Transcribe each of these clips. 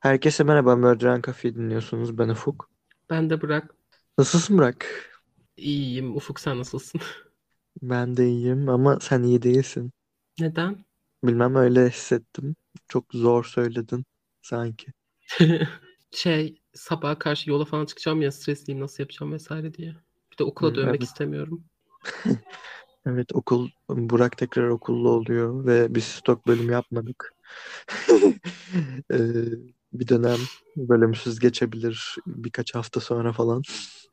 Herkese merhaba, Murder Coffee dinliyorsunuz. Ben Ufuk. Ben de Burak. Nasılsın Burak? İyiyim. Ufuk sen nasılsın? Ben de iyiyim ama sen iyi değilsin. Neden? Bilmem öyle hissettim. Çok zor söyledin sanki. Şey sabaha karşı yola falan çıkacağım ya stresliyim nasıl yapacağım vesaire diye. Bir de okula dönmek evet. istemiyorum. Evet okul, Burak tekrar okullu oluyor ve biz stok bölümü yapmadık. Ee, bir dönem bölümsüz geçebilir birkaç hafta sonra falan.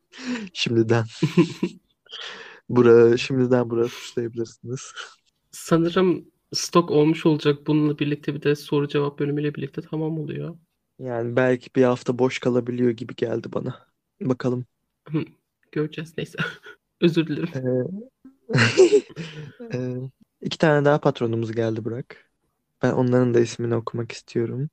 Şimdiden. Bura, şimdiden Burak'ı suçlayabilirsiniz. Sanırım stok olmuş olacak. Bununla birlikte bir de soru cevap bölümüyle birlikte tamam oluyor. Yani belki bir hafta boş kalabiliyor gibi geldi bana. Bakalım. Göreceğiz neyse. Özür dilerim. Ee, ee, iki tane daha patronumuz geldi Burak. Ben onların da ismini okumak istiyorum.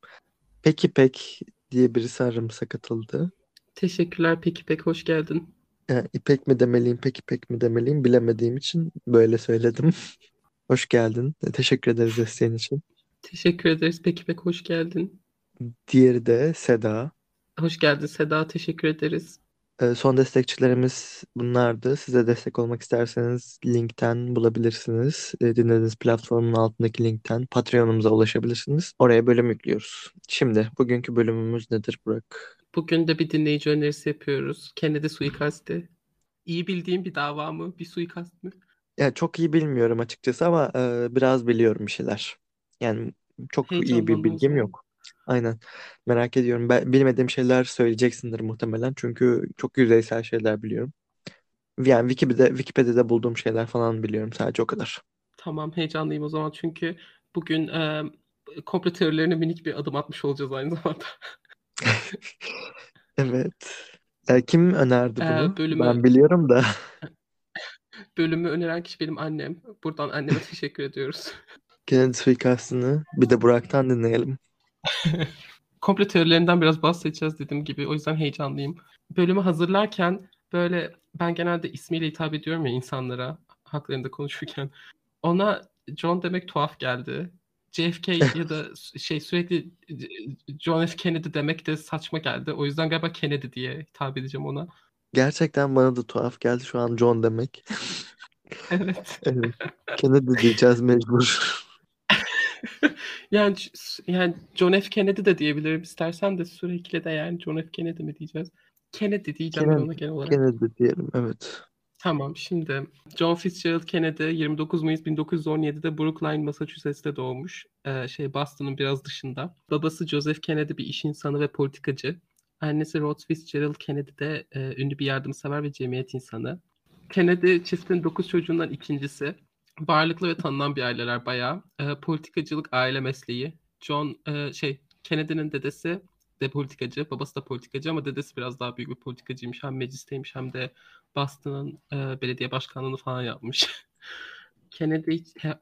Peki Pek diye birisi aramıza katıldı. Teşekkürler peki pek hoş geldin. Yani İpek mi demeliyim, Peki Pek mi demeliyim bilemediğim için böyle söyledim. Hoş geldin. Teşekkür ederiz desteğin için. Teşekkür ederiz peki pek hoş geldin. Diğeri de Seda. Hoş geldin Seda teşekkür ederiz. Son destekçilerimiz bunlardı. Size destek olmak isterseniz linkten bulabilirsiniz. Dinlediğiniz platformun altındaki linkten Patreon'umuza ulaşabilirsiniz. Oraya bölüm yüklüyoruz. Şimdi bugünkü bölümümüz nedir Burak? Bugün de bir dinleyici önerisi yapıyoruz. Kennedy suikasti. İyi bildiğim bir dava mı? Bir suikast mı? Ya çok iyi bilmiyorum açıkçası ama e, biraz biliyorum bir şeyler. Yani çok iyi bir bilgim yok. Aynen. Merak ediyorum. Ben bilmediğim şeyler söyleyeceksindir muhtemelen. Çünkü çok yüzeysel şeyler biliyorum. Yani Wikipedia'da, Wikipedia'da bulduğum şeyler falan biliyorum. Sadece o kadar. Tamam heyecanlıyım o zaman çünkü bugün e, komplo teorilerine minik bir adım atmış olacağız aynı zamanda. Evet. E, kim önerdi bunu? bölümü Ben biliyorum da. bölümü öneren kişi benim annem. Buradan anneme teşekkür ediyoruz. Kennedy suikastını bir de Burak'tan dinleyelim. komplo teorilerinden biraz bahsedeceğiz dediğim gibi. O yüzden heyecanlıyım. Bölümü hazırlarken böyle ben genelde ismiyle hitap ediyorum ya insanlara haklarında konuşurken. Ona John demek tuhaf geldi. JFK ya da şey sürekli John F. Kennedy demek de saçma geldi. O yüzden galiba Kennedy diye hitap edeceğim ona. Gerçekten bana da tuhaf geldi şu an John demek. Evet. Evet. Kennedy diyeceğiz mecbur. Yani yani John F. Kennedy de diyebilirim istersen de sürekli de yani John F. Kennedy mi diyeceğiz? Kennedy diyeceğim Kennedy, ona genel olarak. Kennedy diyelim evet. Tamam şimdi John Fitzgerald Kennedy 29 Mayıs 1917'de Brookline, Massachusetts'te doğmuş. Ee, şey Boston'ın biraz dışında. Babası Joseph Kennedy bir iş insanı ve politikacı. Annesi Rhodes Fitzgerald Kennedy de e, ünlü bir yardımsever ve cemiyet insanı. Kennedy çiftin 9 çocuğundan ikincisi. Varlıklı ve tanınan bir aileler bayağı. E, politikacılık aile mesleği. John e, şey Kennedy'nin dedesi de politikacı, babası da politikacı ama dedesi biraz daha büyük bir politikacıymış. Hem meclisteymiş hem de Boston'ın e, belediye başkanlığını falan yapmış. Kennedy,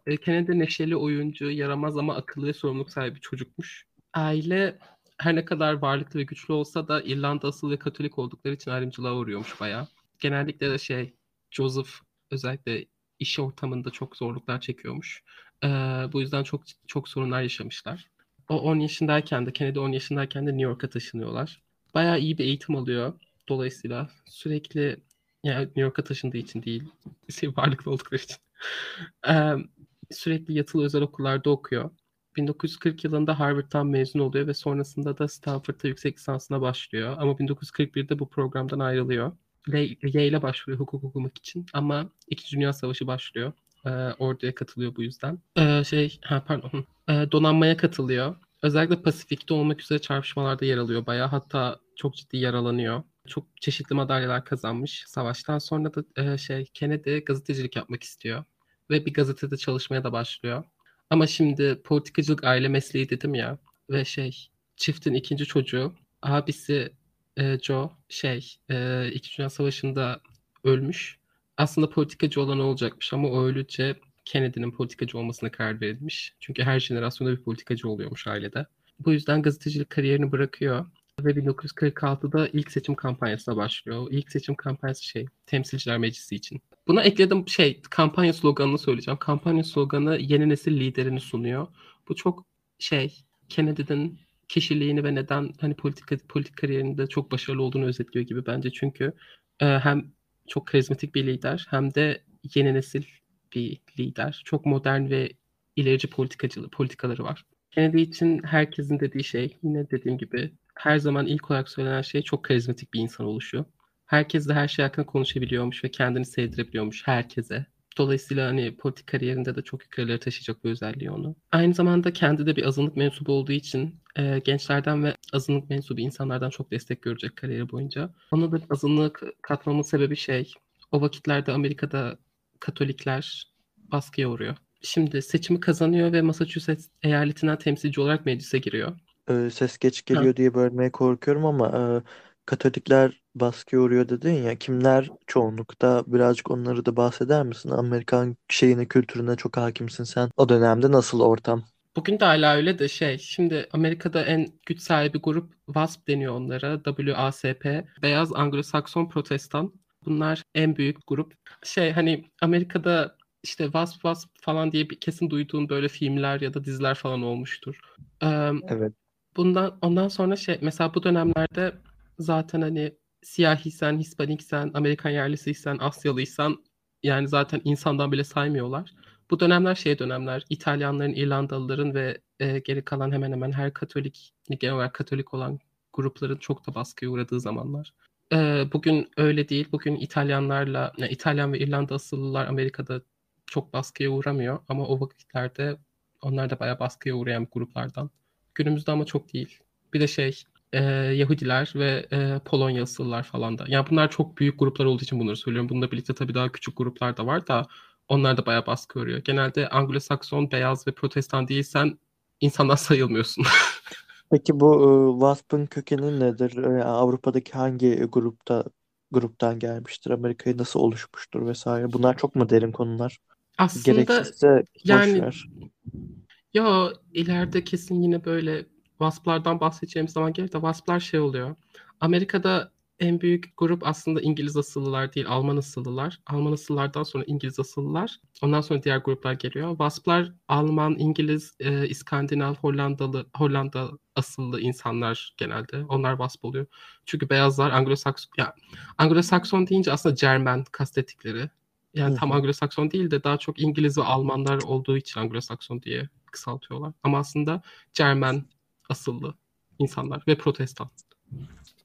e, Kennedy neşeli oyuncu, yaramaz ama akıllı ve sorumluluk sahibi çocukmuş. Aile her ne kadar varlıklı ve güçlü olsa da İrlanda asıl ve Katolik oldukları için ayrımcılığa uğruyormuş bayağı. Genellikle de şey Joseph özellikle iş ortamında çok zorluklar çekiyormuş. Ee, bu yüzden çok çok sorunlar yaşamışlar. O 10 yaşındayken de Kennedy 10 yaşındayken de New York'a taşınıyorlar. Bayağı iyi bir eğitim alıyor. Dolayısıyla sürekli yani New York'a taşındığı için değil, şey, varlıklı oldukları için. Ee, sürekli yatılı özel okullarda okuyor. 1940 yılında Harvard'dan mezun oluyor ve sonrasında da Stanford'da yüksek lisansına başlıyor. Ama 1941'de bu programdan ayrılıyor. Yale'e başvuruyor hukuk okumak için ama İkinci Dünya Savaşı başlıyor. Ee, orduya katılıyor bu yüzden. Ee, şey, ha pardon, ee, donanmaya katılıyor. Özellikle Pasifik'te olmak üzere çarpışmalarda yer alıyor bayağı. Hatta çok ciddi yaralanıyor. Çok çeşitli madalyalar kazanmış. Savaştan sonra da e, şey Kennedy gazetecilik yapmak istiyor ve bir gazetede çalışmaya da başlıyor. Ama şimdi politikacılık aile mesleği dedim ya ve şey çiftin ikinci çocuğu abisi e, Joe şey e, İkinci Dünya Savaşı'nda ölmüş. Aslında politikacı olan olacakmış ama o ölünce Kennedy'nin politikacı olmasına karar verilmiş. Çünkü her jenerasyonda bir politikacı oluyormuş ailede. Bu yüzden gazetecilik kariyerini bırakıyor ve 1946'da ilk seçim kampanyasına başlıyor. İlk seçim kampanyası şey Temsilciler Meclisi için. Buna ekledim şey kampanya sloganını söyleyeceğim. Kampanya sloganı yeni nesil liderini sunuyor. Bu çok şey Kennedy'nin kişiliğini ve neden hani politika politik kariyerinde çok başarılı olduğunu özetliyor gibi bence. Çünkü e, hem çok karizmatik bir lider hem de yeni nesil bir lider. Çok modern ve ilerici politikacılığı, politikaları var. Kennedy için herkesin dediği şey yine dediğim gibi her zaman ilk olarak söylenen şey çok karizmatik bir insan oluşu. Herkes de her şey hakkında konuşabiliyormuş ve kendini sevdirebiliyormuş herkese. Dolayısıyla hani politik kariyerinde de çok yukarılara taşıyacak bir özelliği onu. Aynı zamanda kendi de bir azınlık mensubu olduğu için e, gençlerden ve azınlık mensubu insanlardan çok destek görecek kariyeri boyunca. Ona da azınlık katmamın sebebi şey, o vakitlerde Amerika'da Katolikler baskıya uğruyor. Şimdi seçimi kazanıyor ve Massachusetts eyaletinden temsilci olarak meclise giriyor. Ee, ses geç geliyor Ha. diye bölmeye korkuyorum ama e, Katolikler baskıya uğruyor dedin ya. Kimler çoğunlukta? Birazcık onları da bahseder misin? Amerikan şeyine, kültürüne çok hakimsin sen. O dönemde nasıl ortam? Bugün de hala öyle de şey, şimdi Amerika'da en güç sahibi grup WASP deniyor onlara, WASP, Beyaz Anglo-Sakson Protestan. Bunlar en büyük grup. Şey hani Amerika'da işte WASP WASP falan diye bir kesin duyduğun böyle filmler ya da diziler falan olmuştur. Ee, Evet. bundan ondan sonra şey mesela bu dönemlerde zaten hani siyahiysen, Hispaniksen, Amerikan yerlisiysen, Asyalıysan yani zaten insandan bile saymıyorlar. Bu dönemler şey dönemler İtalyanların, İrlandalıların ve e, geri kalan hemen hemen her Katolik, genel olarak Katolik olan grupların çok da baskıya uğradığı zamanlar. E, bugün öyle değil. Bugün İtalyanlarla, yani İtalyan ve İrlanda asıllılar Amerika'da çok baskıya uğramıyor ama o vakitlerde onlar da bayağı baskıya uğrayan gruplardan. Günümüzde ama çok değil. Bir de şey e, Yahudiler ve e, Polonya asıllılar falan da. Yani bunlar çok büyük gruplar olduğu için bunları söylüyorum. Bununla birlikte tabii daha küçük gruplar da var da onlar da bayağı baskı görüyor. Genelde Anglo-Sakson, beyaz ve protestan değilsen insandan sayılmıyorsun. Peki bu e, WASP'ın kökeni nedir? E, Avrupa'daki hangi grupta gruptan gelmiştir? Amerika'yı nasıl oluşmuştur vesaire? Bunlar çok mu derin konular? Aslında Gereksizse boş yani ver. ya ileride kesin yine böyle WASP'lardan bahsedeceğimiz zaman gelir de WASP'lar şey oluyor. Amerika'da en büyük grup aslında İngiliz asıllılar değil, Alman asıllılar. Alman asıllardan sonra İngiliz asıllılar. Ondan sonra diğer gruplar geliyor. WASP'lar Alman, İngiliz, e, İskandinav, Hollandalı, Hollanda asıllı insanlar genelde. Onlar WASP oluyor. Çünkü beyazlar Anglo-Sakson, ya Anglo-Sakson deyince aslında Cermen kastettikleri. Yani Hı tam. Anglo-Sakson değil de daha çok İngiliz ve Almanlar olduğu için Anglo-Sakson diye kısaltıyorlar. Ama aslında Cermen asıllı insanlar ve protestan.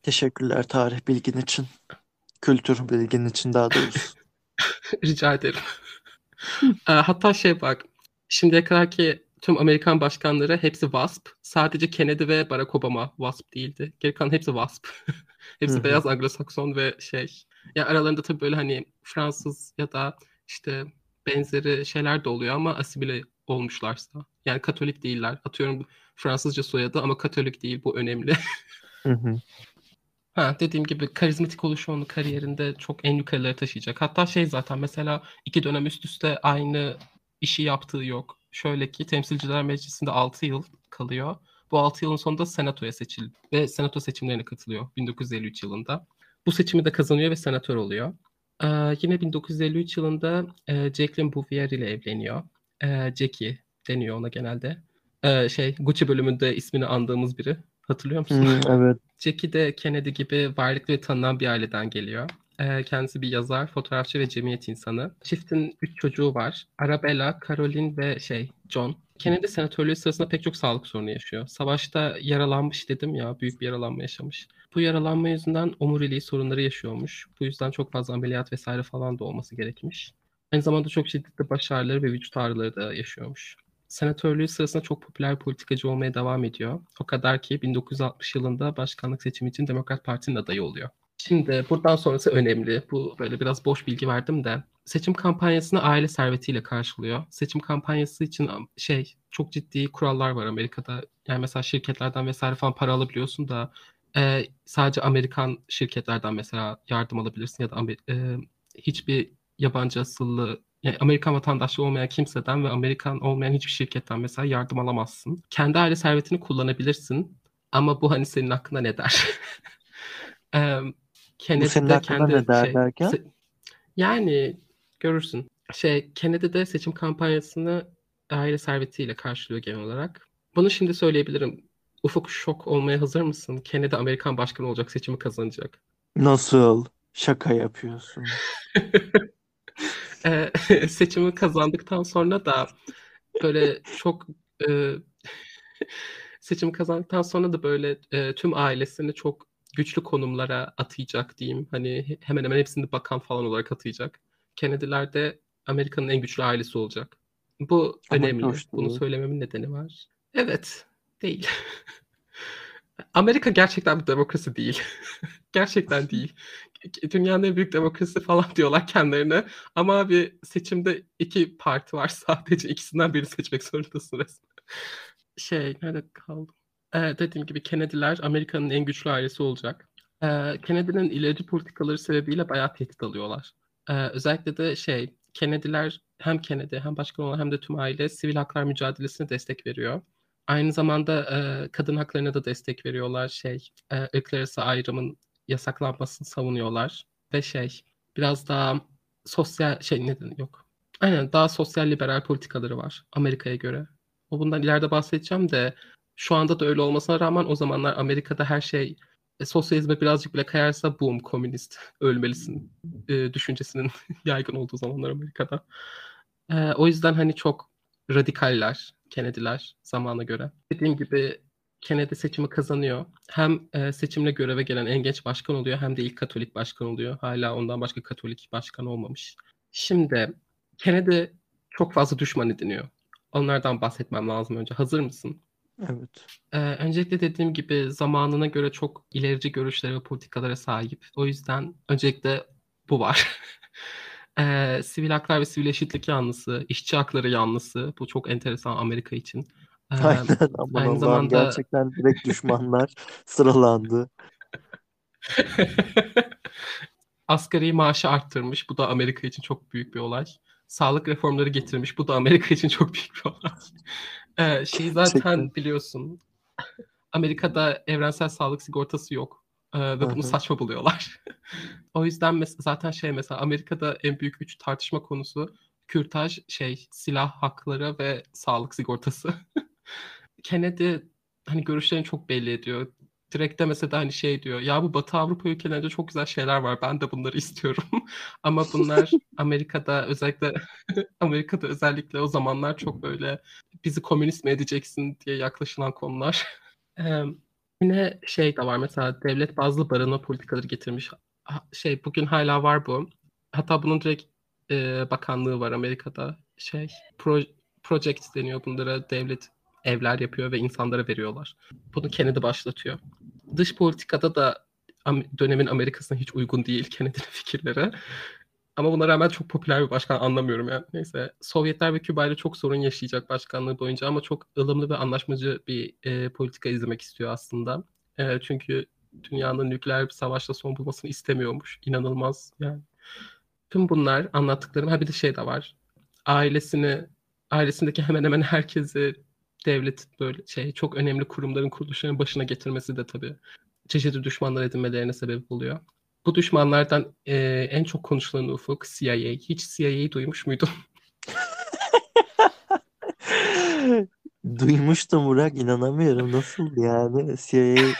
Teşekkürler tarih bilgin için. Kültür bilgin için daha doğrusu. Rica ederim. Ee, Hatta şey bak, şimdiye kadarki tüm Amerikan başkanları hepsi WASP. Sadece Kennedy ve Barack Obama WASP değildi. Geri kalan hepsi WASP. Hepsi beyaz Anglo-Sakson ve şey. Ya aralarında tabii böyle hani Fransız ya da işte benzeri şeyler de oluyor ama asimile olmuşlarsa. Yani Katolik değiller. Atıyorum Fransızca soyadı ama Katolik değil. Bu önemli. Hı hı. Ha, dediğim gibi karizmatik oluşu onu kariyerinde çok en yukarılara taşıyacak. Hatta şey zaten mesela iki dönem üst üste aynı işi yaptığı yok. Şöyle ki Temsilciler Meclisi'nde 6 yıl kalıyor. Bu 6 yılın sonunda senatoya seçildi ve senato seçimlerine katılıyor 1953 yılında. Bu seçimi de kazanıyor ve senatör oluyor. Ee, yine 1953 yılında e, Jacqueline Bouvier ile evleniyor. Ee, Jackie deniyor ona genelde. Ee, şey Gucci bölümünde ismini andığımız biri. Hatırlıyor musun? Hı, evet. Jackie de Kennedy gibi varlıklı ve tanınan bir aileden geliyor. Ee, kendisi bir yazar, fotoğrafçı ve cemiyet insanı. Çiftin üç çocuğu var. Arabella, Caroline ve şey John. Kennedy senatörlüğü sırasında pek çok sağlık sorunu yaşıyor. Savaşta yaralanmış dedim ya, büyük bir yaralanma yaşamış. Bu yaralanma yüzünden omuriliği sorunları yaşıyormuş. Bu yüzden çok fazla ameliyat vesaire falan da olması gerekmiş. Aynı zamanda çok şiddetli baş ağrıları ve vücut ağrıları da yaşıyormuş senatörlüğü sırasında çok popüler politikacı olmaya devam ediyor. O kadar ki 1960 yılında başkanlık seçimi için Demokrat Parti'nin adayı oluyor. Şimdi buradan sonrası önemli. Bu böyle biraz boş bilgi verdim de. Seçim kampanyasını aile servetiyle karşılıyor. Seçim kampanyası için şey çok ciddi kurallar var Amerika'da. Yani mesela şirketlerden vesaire falan para alabiliyorsun da e, sadece Amerikan şirketlerden mesela yardım alabilirsin ya da e, hiçbir yabancı asıllı yani Amerikan vatandaşlığı olmayan kimseden ve Amerikan olmayan hiçbir şirketten mesela yardım alamazsın. Kendi aile servetini kullanabilirsin ama bu hani senin hakkında ne der? Eee, Bu Kennedy senin hakkında kendi ne der şey derken? se- yani görürsün. Şey Kennedy de seçim kampanyasını aile servetiyle karşılıyor genel olarak. Bunu şimdi söyleyebilirim. Ufuk şok olmaya hazır mısın? Kennedy Amerikan başkanı olacak, seçimi kazanacak. Nasıl? Şaka yapıyorsun. Ee, seçimi kazandıktan sonra da böyle çok e, seçimi kazandıktan sonra da böyle e, tüm ailesini çok güçlü konumlara atayacak diyeyim. Hani hemen hemen hepsini bakan falan olarak atayacak. Kennedy'ler de Amerika'nın en güçlü ailesi olacak. Bu Ama önemli. hoş Bunu söylememin nedeni var. Evet, değil. Amerika gerçekten bir demokrasi değil. gerçekten değil. Dünyanın en büyük demokrasi falan diyorlar kendilerine. Ama abi seçimde iki parti var. Sadece ikisinden birini seçmek zorundasın resmen. Şey, nerede kaldım? Ee, dediğim gibi Kennedy'ler Amerika'nın en güçlü ailesi olacak. Ee, Kennedy'nin ilerici politikaları sebebiyle bayağı tehdit alıyorlar. Ee, özellikle de şey, Kennedy'ler hem Kennedy hem başkan olan hem de tüm aile sivil haklar mücadelesine destek veriyor. Aynı zamanda e, kadın haklarına da destek veriyorlar. Şey, e, ırklar arası ayrımın yasaklanmasını savunuyorlar. Ve şey, biraz daha sosyal şey neden yok. Aynen daha sosyal liberal politikaları var Amerika'ya göre. O bundan ileride bahsedeceğim de şu anda da öyle olmasına rağmen o zamanlar Amerika'da her şey e, sosyalizme birazcık bile kayarsa boom komünist ölmelisin e, düşüncesinin yaygın olduğu zamanlar Amerika'da. E, o yüzden hani çok radikaller Kennedy'ler zamana göre. Dediğim gibi Kennedy seçimi kazanıyor. Hem e, seçimle göreve gelen en genç başkan oluyor hem de ilk Katolik başkan oluyor. Hala ondan başka Katolik başkan olmamış. Şimdi Kennedy çok fazla düşman ediniyor. Onlardan bahsetmem lazım önce. Hazır mısın? Evet. Ee, öncelikle dediğim gibi zamanına göre çok ilerici görüşlere ve politikalara sahip. O yüzden öncelikle bu var. Ee, sivil haklar ve sivil eşitlik yanlısı, işçi hakları yanlısı. Bu çok enteresan Amerika için. Ee, Aynen aman aynı Allah'ım zamanda gerçekten direkt düşmanlar sıralandı. asgari maaşı arttırmış. Bu da Amerika için çok büyük bir olay. Sağlık reformları getirmiş. Bu da Amerika için çok büyük bir olay. Ee, şey Gerçekten. zaten biliyorsun. Amerika'da evrensel sağlık sigortası yok. Ee, ve bunu saçma buluyorlar. o yüzden mes- zaten şey mesela Amerika'da en büyük üç tartışma konusu kürtaj, şey silah hakları ve sağlık sigortası. Kennedy hani görüşlerini çok belli ediyor. Direkt de mesela hani şey diyor. Ya bu Batı Avrupa ülkelerinde çok güzel şeyler var. Ben de bunları istiyorum. Ama bunlar Amerika'da özellikle Amerika'da özellikle o zamanlar çok böyle bizi komünist mi edeceksin diye yaklaşılan konular. Ee, yine şey de var mesela devlet bazlı barınma politikaları getirmiş. Şey bugün hala var bu. Hatta bunun direkt e, bakanlığı var Amerika'da. Şey pro, project deniyor bunlara devlet evler yapıyor ve insanlara veriyorlar. Bunu Kennedy başlatıyor. Dış politikada da dönemin Amerika'sına hiç uygun değil Kennedy'nin fikirleri. Ama buna rağmen çok popüler bir başkan anlamıyorum yani. Neyse Sovyetler ve Küba ile çok sorun yaşayacak başkanlığı boyunca ama çok ılımlı ve anlaşmacı bir e, politika izlemek istiyor aslında. E, çünkü dünyanın nükleer bir savaşla son bulmasını istemiyormuş. İnanılmaz yani. Tüm bunlar anlattıklarım. Ha bir de şey de var. Ailesini, ailesindeki hemen hemen herkesi devlet böyle şey çok önemli kurumların kuruluşlarının başına getirmesi de tabii çeşitli düşmanlar edinmelerine sebep oluyor. Bu düşmanlardan e, en çok konuşulan ufuk CIA. Hiç CIA'yı duymuş muydun? Duymuştum Burak inanamıyorum. Nasıl yani? CIA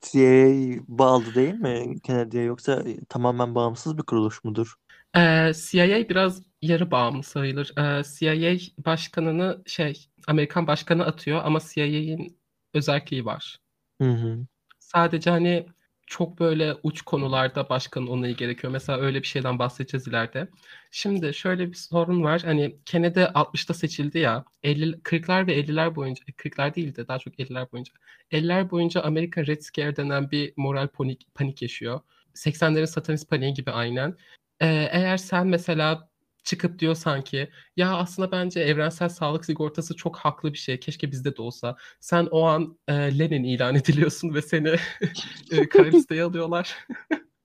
CIA bağlı değil mi Kennedy'ye yoksa tamamen bağımsız bir kuruluş mudur? Ee, CIA biraz yarı bağımlı sayılır. Ee, CIA başkanını şey Amerikan başkanı atıyor ama CIA'nin özelliği var. Hı hı. Sadece hani çok böyle uç konularda başkanın onayı gerekiyor. Mesela öyle bir şeyden bahsedeceğiz ileride. Şimdi şöyle bir sorun var. Hani Kennedy 60'ta seçildi ya. 50 40'lar ve 50'ler boyunca 40'lar değil de daha çok 50'ler boyunca. 50'ler boyunca Amerika Red Scare denen bir moral panik, panik yaşıyor. 80'lerin satanist paniği gibi aynen. Ee, eğer sen mesela çıkıp diyorsan ki ya aslında bence evrensel sağlık sigortası çok haklı bir şey. Keşke bizde de olsa. Sen o an e, Lenin ilan ediliyorsun ve seni e, kara listeye alıyorlar.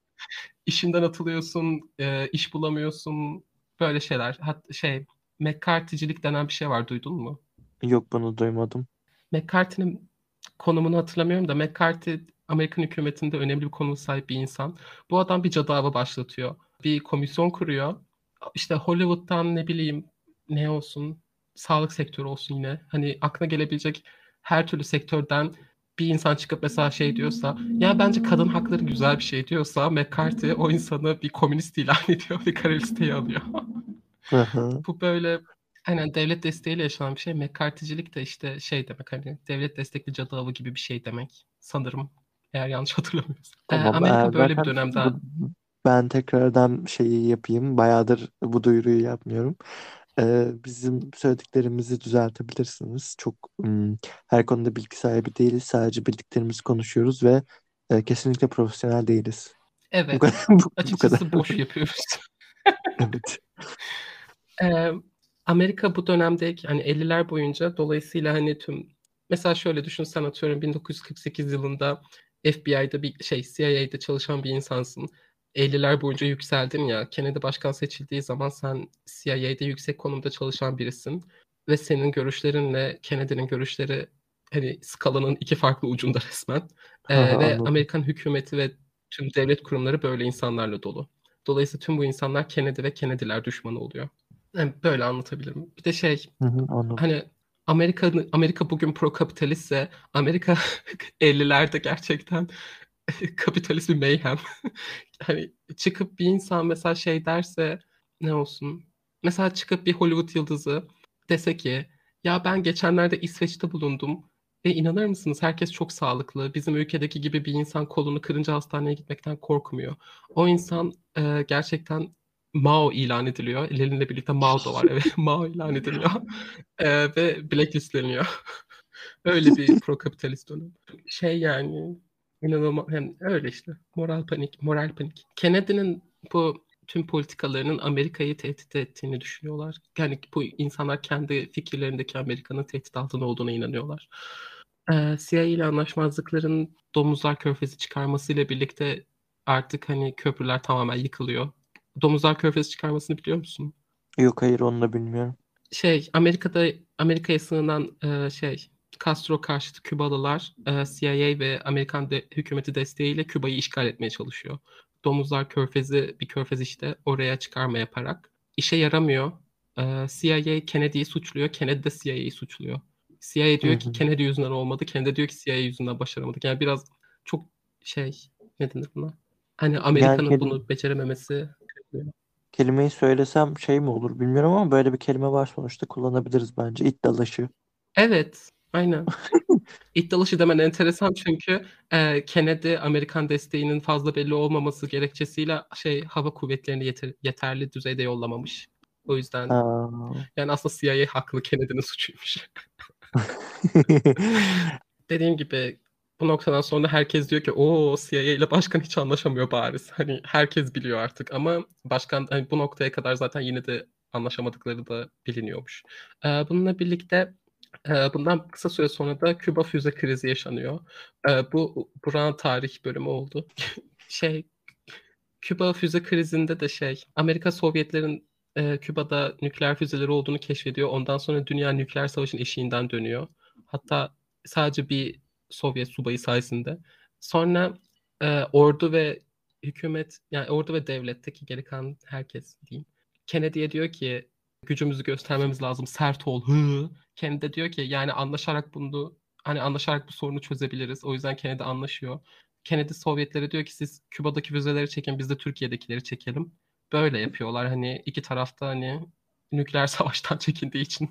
İşinden atılıyorsun, e, iş bulamıyorsun. Böyle şeyler. Hat şey McCarthy'cilik denen bir şey var. Duydun mu? Yok bunu duymadım. McCarthy'nin konumunu hatırlamıyorum da McCarthy Amerikan hükümetinde önemli bir konuma sahip bir insan. Bu adam bir cadı avı başlatıyor. Bir komisyon kuruyor. İşte Hollywood'dan ne bileyim ne olsun sağlık sektörü olsun yine. Hani aklına gelebilecek her türlü sektörden bir insan çıkıp mesela şey diyorsa ya bence kadın hakları güzel bir şey diyorsa McCarthy o insanı bir komünist ilan ediyor ve kara listeye alıyor. Bu böyle aynen devlet desteğiyle yaşanan bir şey. McCarthy'cilik de işte şey demek hani devlet destekli cadı avı gibi bir şey demek sanırım. Eğer yanlış hatırlamıyorsam. Ee, Tamam, Amerika eğer böyle bir dönemden bu- ben tekrardan şeyi yapayım. Bayağıdır bu duyuruyu yapmıyorum. Ee, bizim söylediklerimizi düzeltebilirsiniz. Çok ım, her konuda bilgi sahibi değiliz. Sadece bildiklerimizi konuşuyoruz ve e, kesinlikle profesyonel değiliz. Bu evet kadar. Bu, bu açıkçası kadar. boş yapıyoruz. Evet. Ee, Amerika bu dönemdeki hani 50'ler boyunca dolayısıyla hani tüm mesela şöyle düşün sen atıyorum 1948 yılında FBI'da bir şey CIA'de çalışan bir insansın. 50'ler boyunca yükseldin ya. Kennedy başkan seçildiği zaman sen CIA'de yüksek konumda çalışan birisin ve senin görüşlerinle Kennedy'nin görüşleri hani skalanın iki farklı ucunda resmen. Ee, Ha, ha, ve anladım. Amerikan hükümeti ve tüm devlet kurumları böyle insanlarla dolu. Dolayısıyla tüm bu insanlar Kennedy ve Kennedy'ler düşmanı oluyor. Yani böyle anlatabilirim. Bir de şey Hı hı, anladım. hani Amerika Amerika bugün pro kapitalistse Amerika 50'lerde gerçekten kapitalist bir mayhem. hani çıkıp bir insan mesela şey derse ne olsun? Mesela çıkıp bir Hollywood yıldızı dese ki ya ben geçenlerde İsveç'te bulundum ve inanır mısınız herkes çok sağlıklı. Bizim ülkedeki gibi bir insan kolunu kırınca hastaneye gitmekten korkmuyor. O insan e, gerçekten Mao ilan ediliyor. Lenin'le birlikte Mao da var. Evet, Mao ilan ediliyor. E, ve blacklistleniyor. Öyle bir pro kapitalist dönem. Şey yani inanılmaz hem öyle işte moral panik, moral panik. Kennedy'nin bu tüm politikalarının Amerika'yı tehdit ettiğini düşünüyorlar. Yani bu insanlar kendi fikirlerindeki Amerika'nın tehdit altında olduğuna inanıyorlar. Ee, CIA ile anlaşmazlıkların Domuzlar Körfezi çıkarmasıyla birlikte artık hani köprüler tamamen yıkılıyor. Domuzlar Körfezi çıkarmasını biliyor musun? Yok hayır onu da bilmiyorum. Şey Amerika'da Amerika'ya sığınan e, şey Castro karşıtı Kübalılar e, CIA ve Amerikan de, hükümeti desteğiyle Küba'yı işgal etmeye çalışıyor. Domuzlar Körfezi bir körfez işte oraya çıkarma yaparak. işe yaramıyor. E, CIA Kennedy'yi suçluyor. Kennedy de CIA'yı suçluyor. CIA diyor ki. Kennedy yüzünden olmadı. Kennedy diyor ki CIA yüzünden başaramadık. Yani biraz çok şey ne denir buna? Hani Yani Amerika'nın kelim- bunu becerememesi. kelimeyi söylesem şey mi olur bilmiyorum ama böyle bir kelime var sonuçta kullanabiliriz bence. İt dalaşı. Evet, aynen. İt dalaşı demen enteresan çünkü e, Kennedy Amerikan desteğinin fazla belli olmaması gerekçesiyle şey hava kuvvetlerini yeter- yeterli düzeyde yollamamış. O yüzden Ha. yani aslında CIA haklı Kennedy'nin suçuymuş. Dediğim gibi bu noktadan sonra herkes diyor ki o CIA ile başkan hiç anlaşamıyor bariz. Hani herkes biliyor artık ama başkan hani bu noktaya kadar zaten yine de anlaşamadıkları da biliniyormuş. Ee, bununla birlikte bundan kısa süre sonra da Küba füze krizi yaşanıyor. Bu Burak'ın tarih bölümü oldu. şey Küba füze krizinde de şey Amerika Sovyetlerin Küba'da nükleer füzeleri olduğunu keşfediyor. Ondan sonra dünya nükleer savaşın eşiğinden dönüyor. Hatta sadece bir Sovyet subayı sayesinde. Sonra e, ordu ve hükümet yani ordu ve devletteki geri kalan herkes diyeyim. Kennedy'ye diyor ki gücümüzü göstermemiz lazım sert ol. Hı. Kennedy diyor ki yani anlaşarak bunu hani anlaşarak bu sorunu çözebiliriz. O yüzden Kennedy anlaşıyor. Kennedy Sovyetlere diyor ki siz Küba'daki füzeleri çekin biz de Türkiye'dekileri çekelim. Böyle yapıyorlar hani iki tarafta hani nükleer savaştan çekindiği için.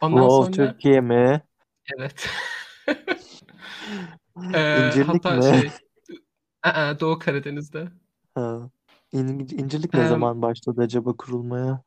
Ondan Wow sonra Türkiye mi? evet. Ee, İncirlik hatta mi? şey Aa, Doğu Karadeniz'de. Ha. İn- İncirlik ne Ee, zaman başladı acaba kurulmaya?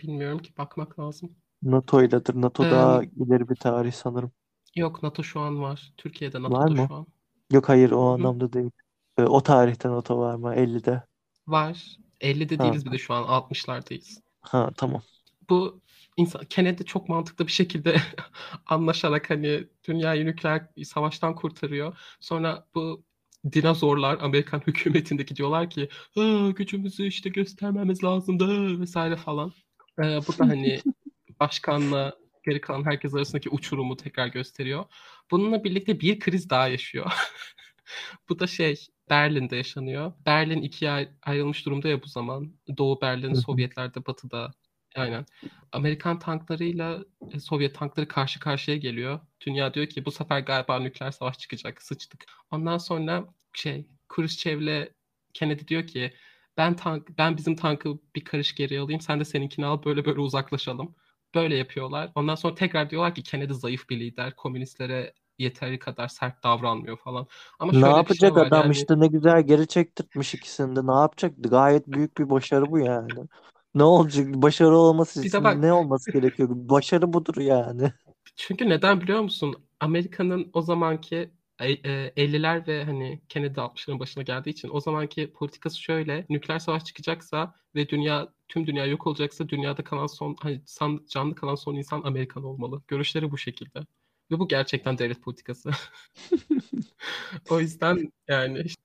Bilmiyorum ki bakmak lazım. NATO iledir. NATO Ee, daha ileri bir tarih sanırım. yok NATO şu an var. Türkiye'de Var NATO'da mı? şu an. Yok hayır o hı. anlamda değil. Ee, o tarihte NATO var mı? 50'de. Var. 50'de Ha, değiliz bir de şu an 60'lardayız. ha tamam. Bu insan Kennedy çok mantıklı bir şekilde anlaşarak hani dünyayı nükleer savaştan kurtarıyor. Sonra bu dinozorlar Amerikan hükümetindeki diyorlar ki "Aa, gücümüzü işte göstermemiz lazım da vesaire falan. Ee, bu da hani başkanla geri kalan herkes arasındaki uçurumu tekrar gösteriyor. Bununla birlikte bir kriz daha yaşıyor. bu da şey Berlin'de yaşanıyor. Berlin ikiye ay- ayrılmış durumda ya bu zaman. Doğu Berlin. Sovyetlerde, Batı'da Aynen. Amerikan tanklarıyla e, Sovyet tankları karşı karşıya geliyor. Dünya diyor ki bu sefer galiba nükleer savaş çıkacak. Sıçtık. Ondan sonra şey Khrushchev'le Kennedy diyor ki ben tank ben bizim tankı bir karış geri alayım. Sen de seninkini al. Böyle böyle uzaklaşalım. Böyle yapıyorlar. Ondan sonra tekrar diyorlar ki Kennedy zayıf bir lider. Komünistlere yeteri kadar sert davranmıyor falan. Ama Ne şöyle bir şey yapacak var adam yani işte ne güzel geri çektirtmiş ikisini de. Ne yapacaktı? Gayet büyük bir başarı bu yani. Ne olacak? Başarı olması için bak ne olması gerekiyor? Başarı budur yani. Çünkü neden biliyor musun? Amerika'nın o zamanki 50'ler ve hani Kennedy 60'ların başına geldiği için o zamanki politikası şöyle nükleer savaş çıkacaksa ve dünya tüm dünya yok olacaksa dünyada kalan son hani san- canlı kalan son insan Amerikan olmalı. Görüşleri bu şekilde. Ve bu gerçekten devlet politikası. O yüzden yani işte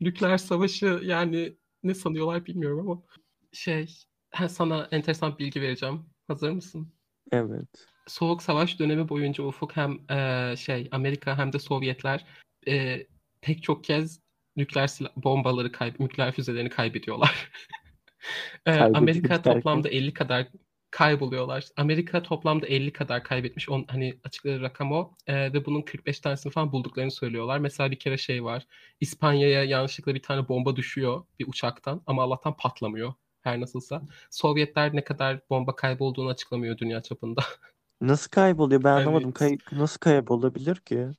nükleer savaşı yani ne sanıyorlar bilmiyorum ama şey sana enteresan bilgi vereceğim. Hazır mısın? Evet. Soğuk Savaş dönemi boyunca Ufuk hem e, şey Amerika hem de Sovyetler e, pek çok kez nükleer silah, bombaları kayb nükleer füzelerini kaybediyorlar. E, Amerika toplamda 50 kadar kayboluyorlar. Amerika toplamda 50 kadar kaybetmiş. On, hani açıkları rakam o. E, ve bunun 45 tanesini falan bulduklarını söylüyorlar. Mesela bir kere şey var. İspanya'ya yanlışlıkla bir tane bomba düşüyor bir uçaktan ama Allah'tan patlamıyor. Her nasılsa. Sovyetler ne kadar bomba kaybolduğunu açıklamıyor dünya çapında. Nasıl kayboluyor? Ben anlamadım. Evet. Kay nasıl kaybolabilir ki?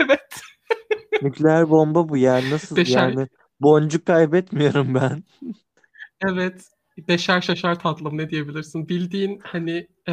Evet. Nükleer bomba bu yani. Nasıl Beşer yani? Boncuk kaybetmiyorum ben. evet. Beşer şaşar tatlım ne diyebilirsin? Bildiğin hani e,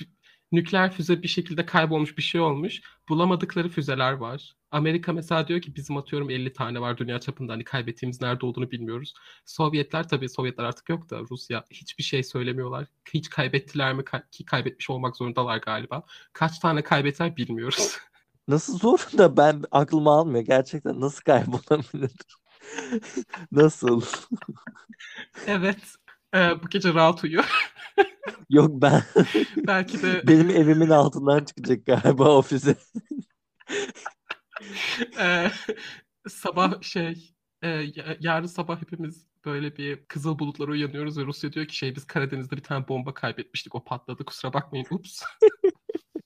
b- nükleer füze bir şekilde kaybolmuş bir şey olmuş. Bulamadıkları füzeler var. Amerika mesela diyor ki bizim atıyorum 50 tane var dünya çapında hani kaybettiğimiz nerede olduğunu bilmiyoruz. Sovyetler tabii Sovyetler artık yok da Rusya hiçbir şey söylemiyorlar. Hiç kaybettiler mi Ka- ki kaybetmiş olmak zorundalar galiba. Kaç tane kaybettiler bilmiyoruz. Nasıl zor da ben aklım almıyor. Gerçekten nasıl kaybolabilir? Nasıl? Evet. e, bu gece rahat uyu. Yok ben Belki de benim evimin altından çıkacak galiba o Eee, sabah şey ya- yarın sabah hepimiz böyle bir kızıl bulutlara uyanıyoruz ve Rusya diyor ki şey biz Karadeniz'de bir tane bomba kaybetmiştik o patladı kusura bakmayın ups.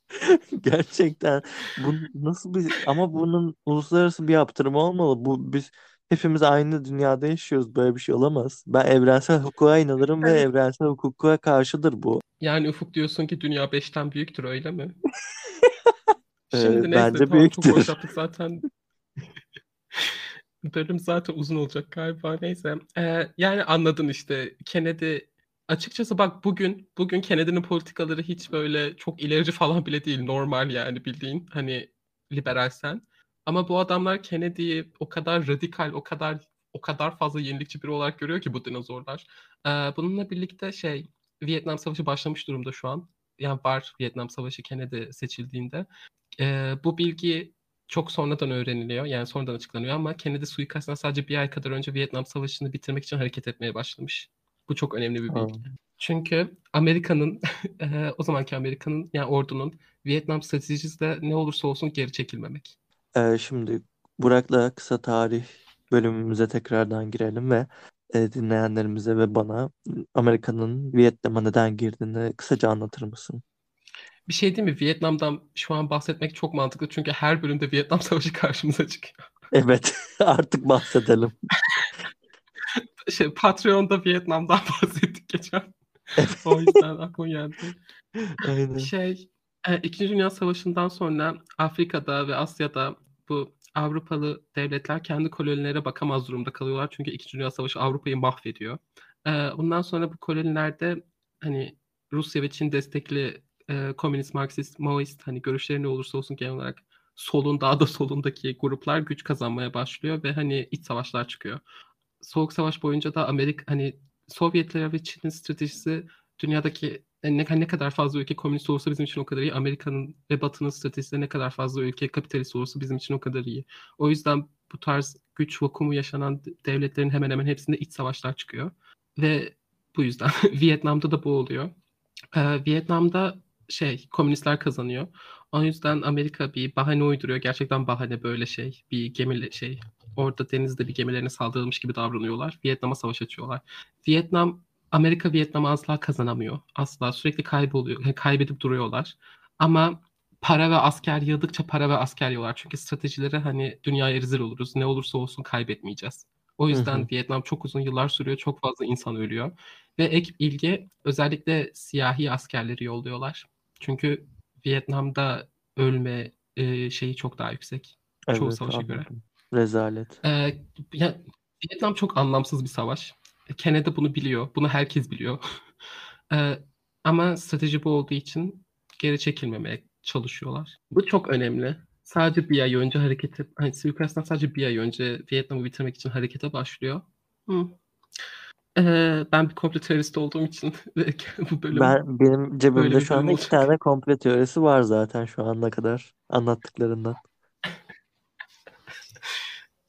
Gerçekten bu nasıl bir ama bunun uluslararası bir yaptırımı olmalı. Bu biz hepimiz aynı dünyada yaşıyoruz. Böyle bir şey olamaz. Ben evrensel hukuka inanırım ve evrensel hukuka karşıdır bu. yani Ufuk diyorsun ki dünya 5'ten büyüktür öyle mi? Ee, Şimdi neyse bence tamam çok büyüktür. boş yaptık zaten. Bölüm zaten uzun olacak galiba neyse. Eee, yani anladın işte Kennedy açıkçası bak bugün bugün Kennedy'nin politikaları hiç böyle çok ilerici falan bile değil normal yani bildiğin hani liberalsen. Ama bu adamlar Kennedy'yi o kadar radikal o kadar o kadar fazla yenilikçi biri olarak görüyor ki bu dinozorlar. Eee, bununla birlikte şey Vietnam Savaşı başlamış durumda şu an. Yani var Vietnam Savaşı Kennedy seçildiğinde. Eee, bu bilgi çok sonradan öğreniliyor. Yani sonradan açıklanıyor ama Kennedy suikastından sadece bir ay kadar önce Vietnam Savaşı'nı bitirmek için hareket etmeye başlamış. Bu çok önemli bir bilgi. Çünkü Amerika'nın eee, o zamanki Amerika'nın yani ordunun Vietnam stratejisi de ne olursa olsun geri çekilmemek. Ee, şimdi Burak'la kısa tarih bölümümüze tekrardan girelim ve e, dinleyenlerimize ve bana Amerika'nın Vietnam'a neden girdiğini kısaca anlatır mısın? Bir şey değil mi? Vietnam'dan şu an bahsetmek çok mantıklı çünkü her bölümde Vietnam Savaşı karşımıza çıkıyor. Evet, artık bahsedelim. Şey, Patreon'da Vietnam'dan bahsettik geçen. O yüzden aklıma geldi. aynen. Şey, e, İkinci Dünya Savaşı'ndan sonra Afrika'da ve Asya'da bu Avrupalı devletler kendi kolonilere bakamaz durumda kalıyorlar. Çünkü İkinci Dünya Savaşı Avrupa'yı mahvediyor. E, Bundan sonra bu kolonilerde hani Rusya ve Çin destekli e, komünist, Marksist, Maoist hani görüşleri ne olursa olsun genel olarak solun daha da solundaki gruplar güç kazanmaya başlıyor ve hani iç savaşlar çıkıyor. Soğuk Savaş boyunca da Amerika hani Sovyetler ve Çin'in stratejisi dünyadaki ne, ne kadar fazla ülke komünist olursa bizim için o kadar iyi. Amerika'nın ve Batı'nın stratejisi ne kadar fazla ülke kapitalist olursa bizim için o kadar iyi. O yüzden bu tarz güç vakumu yaşanan devletlerin hemen hemen hepsinde iç savaşlar çıkıyor. Ve bu yüzden Vietnam'da da bu oluyor. Ee, Vietnam'da şey komünistler kazanıyor. O yüzden Amerika bir bahane uyduruyor. Gerçekten bahane böyle şey. Bir gemi şey orada denizde bir gemilerine saldırılmış gibi davranıyorlar. Vietnam'a savaş açıyorlar. Vietnam Amerika Vietnam'ı asla kazanamıyor. Asla sürekli kayboluyor. kaybedip duruyorlar. Ama para ve asker yığdıkça para ve asker yiyorlar. Çünkü stratejileri hani dünyaya rezil oluruz. Ne olursa olsun kaybetmeyeceğiz. O yüzden Hı hı. Vietnam çok uzun yıllar sürüyor. Çok fazla insan ölüyor. Ve ek ilgi özellikle siyahi askerleri yolluyorlar. Çünkü Vietnam'da ölme e, şeyi çok daha yüksek. Çoğu Evet savaşa göre. anladım. Rezalet. Ee, ya, Vietnam çok anlamsız bir savaş. Kennedy bunu biliyor. Bunu herkes biliyor. Ee, ama strateji bu olduğu için geri çekilmemeye çalışıyorlar. Bu çok önemli. Sadece bir ay önce harekete, hani suikasttan sadece bir ay önce Vietnam'ı bitirmek için harekete başlıyor. Hı. Ee, ben bir komplo teorist olduğum için bu bölüm Ben benim cebimde böyle bir şu anda bölüm iki olacak. tane komplo teorisi var zaten şu ana kadar anlattıklarından.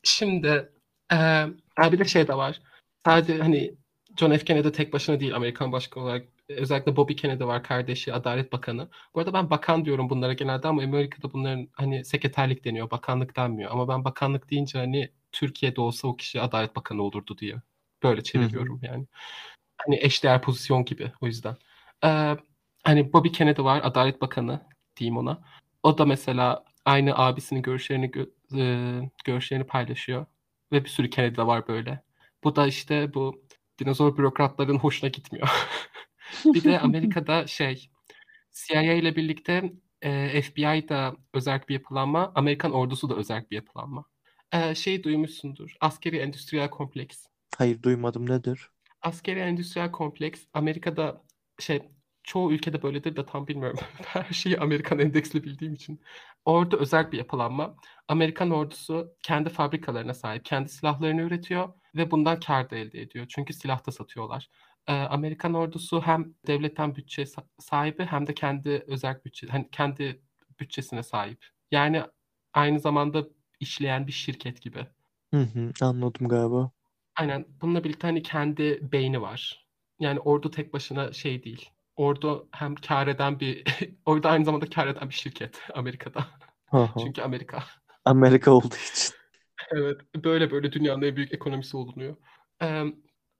Şimdi e, bir de şey de var. Sadece hani John F. Kennedy tek başına değil Amerikan başkanı olarak. Özellikle Bobby Kennedy var kardeşi Adalet Bakanı. Bu arada ben bakan diyorum bunlara genelde ama Amerika'da bunların hani sekreterlik deniyor. Bakanlık denmiyor. Ama ben bakanlık deyince hani Türkiye'de olsa o kişi Adalet Bakanı olurdu diye. Böyle çeviriyorum yani. Hani eşdeğer pozisyon gibi o yüzden. Ee, hani Bobby Kennedy var Adalet Bakanı diyeyim ona. O da mesela aynı abisinin görüşlerini gö- e, görüşlerini paylaşıyor. Ve bir sürü Kennedy de var böyle. Bu da işte bu dinozor bürokratların hoşuna gitmiyor. bir de Amerika'da şey CIA ile birlikte e, FBI da özel bir yapılanma, Amerikan ordusu da özel bir yapılanma. E, şey duymuşsundur. Askeri endüstriyel kompleks. Hayır duymadım nedir? Askeri endüstriyel kompleks Amerika'da şey çoğu ülkede böyledir de tam bilmiyorum. Her şeyi Amerikan endeksli bildiğim için. Orada özel bir yapılanma. Amerikan ordusu kendi fabrikalarına sahip, kendi silahlarını üretiyor ve bundan kar da elde ediyor. Çünkü silah da satıyorlar. Ee, Amerikan ordusu hem devletten bütçe sa- sahibi hem de kendi özel bütçe, hani kendi bütçesine sahip. Yani aynı zamanda işleyen bir şirket gibi. Hı hı, anladım galiba. Aynen. Bununla birlikte hani kendi beyni var. Yani ordu tek başına şey değil. Ordu hem kar eden bir ordu aynı zamanda kar eden bir şirket Amerika'da. Çünkü Amerika. Amerika olduğu için. Evet. Böyle böyle dünyanın en büyük ekonomisi olunuyor. Ee,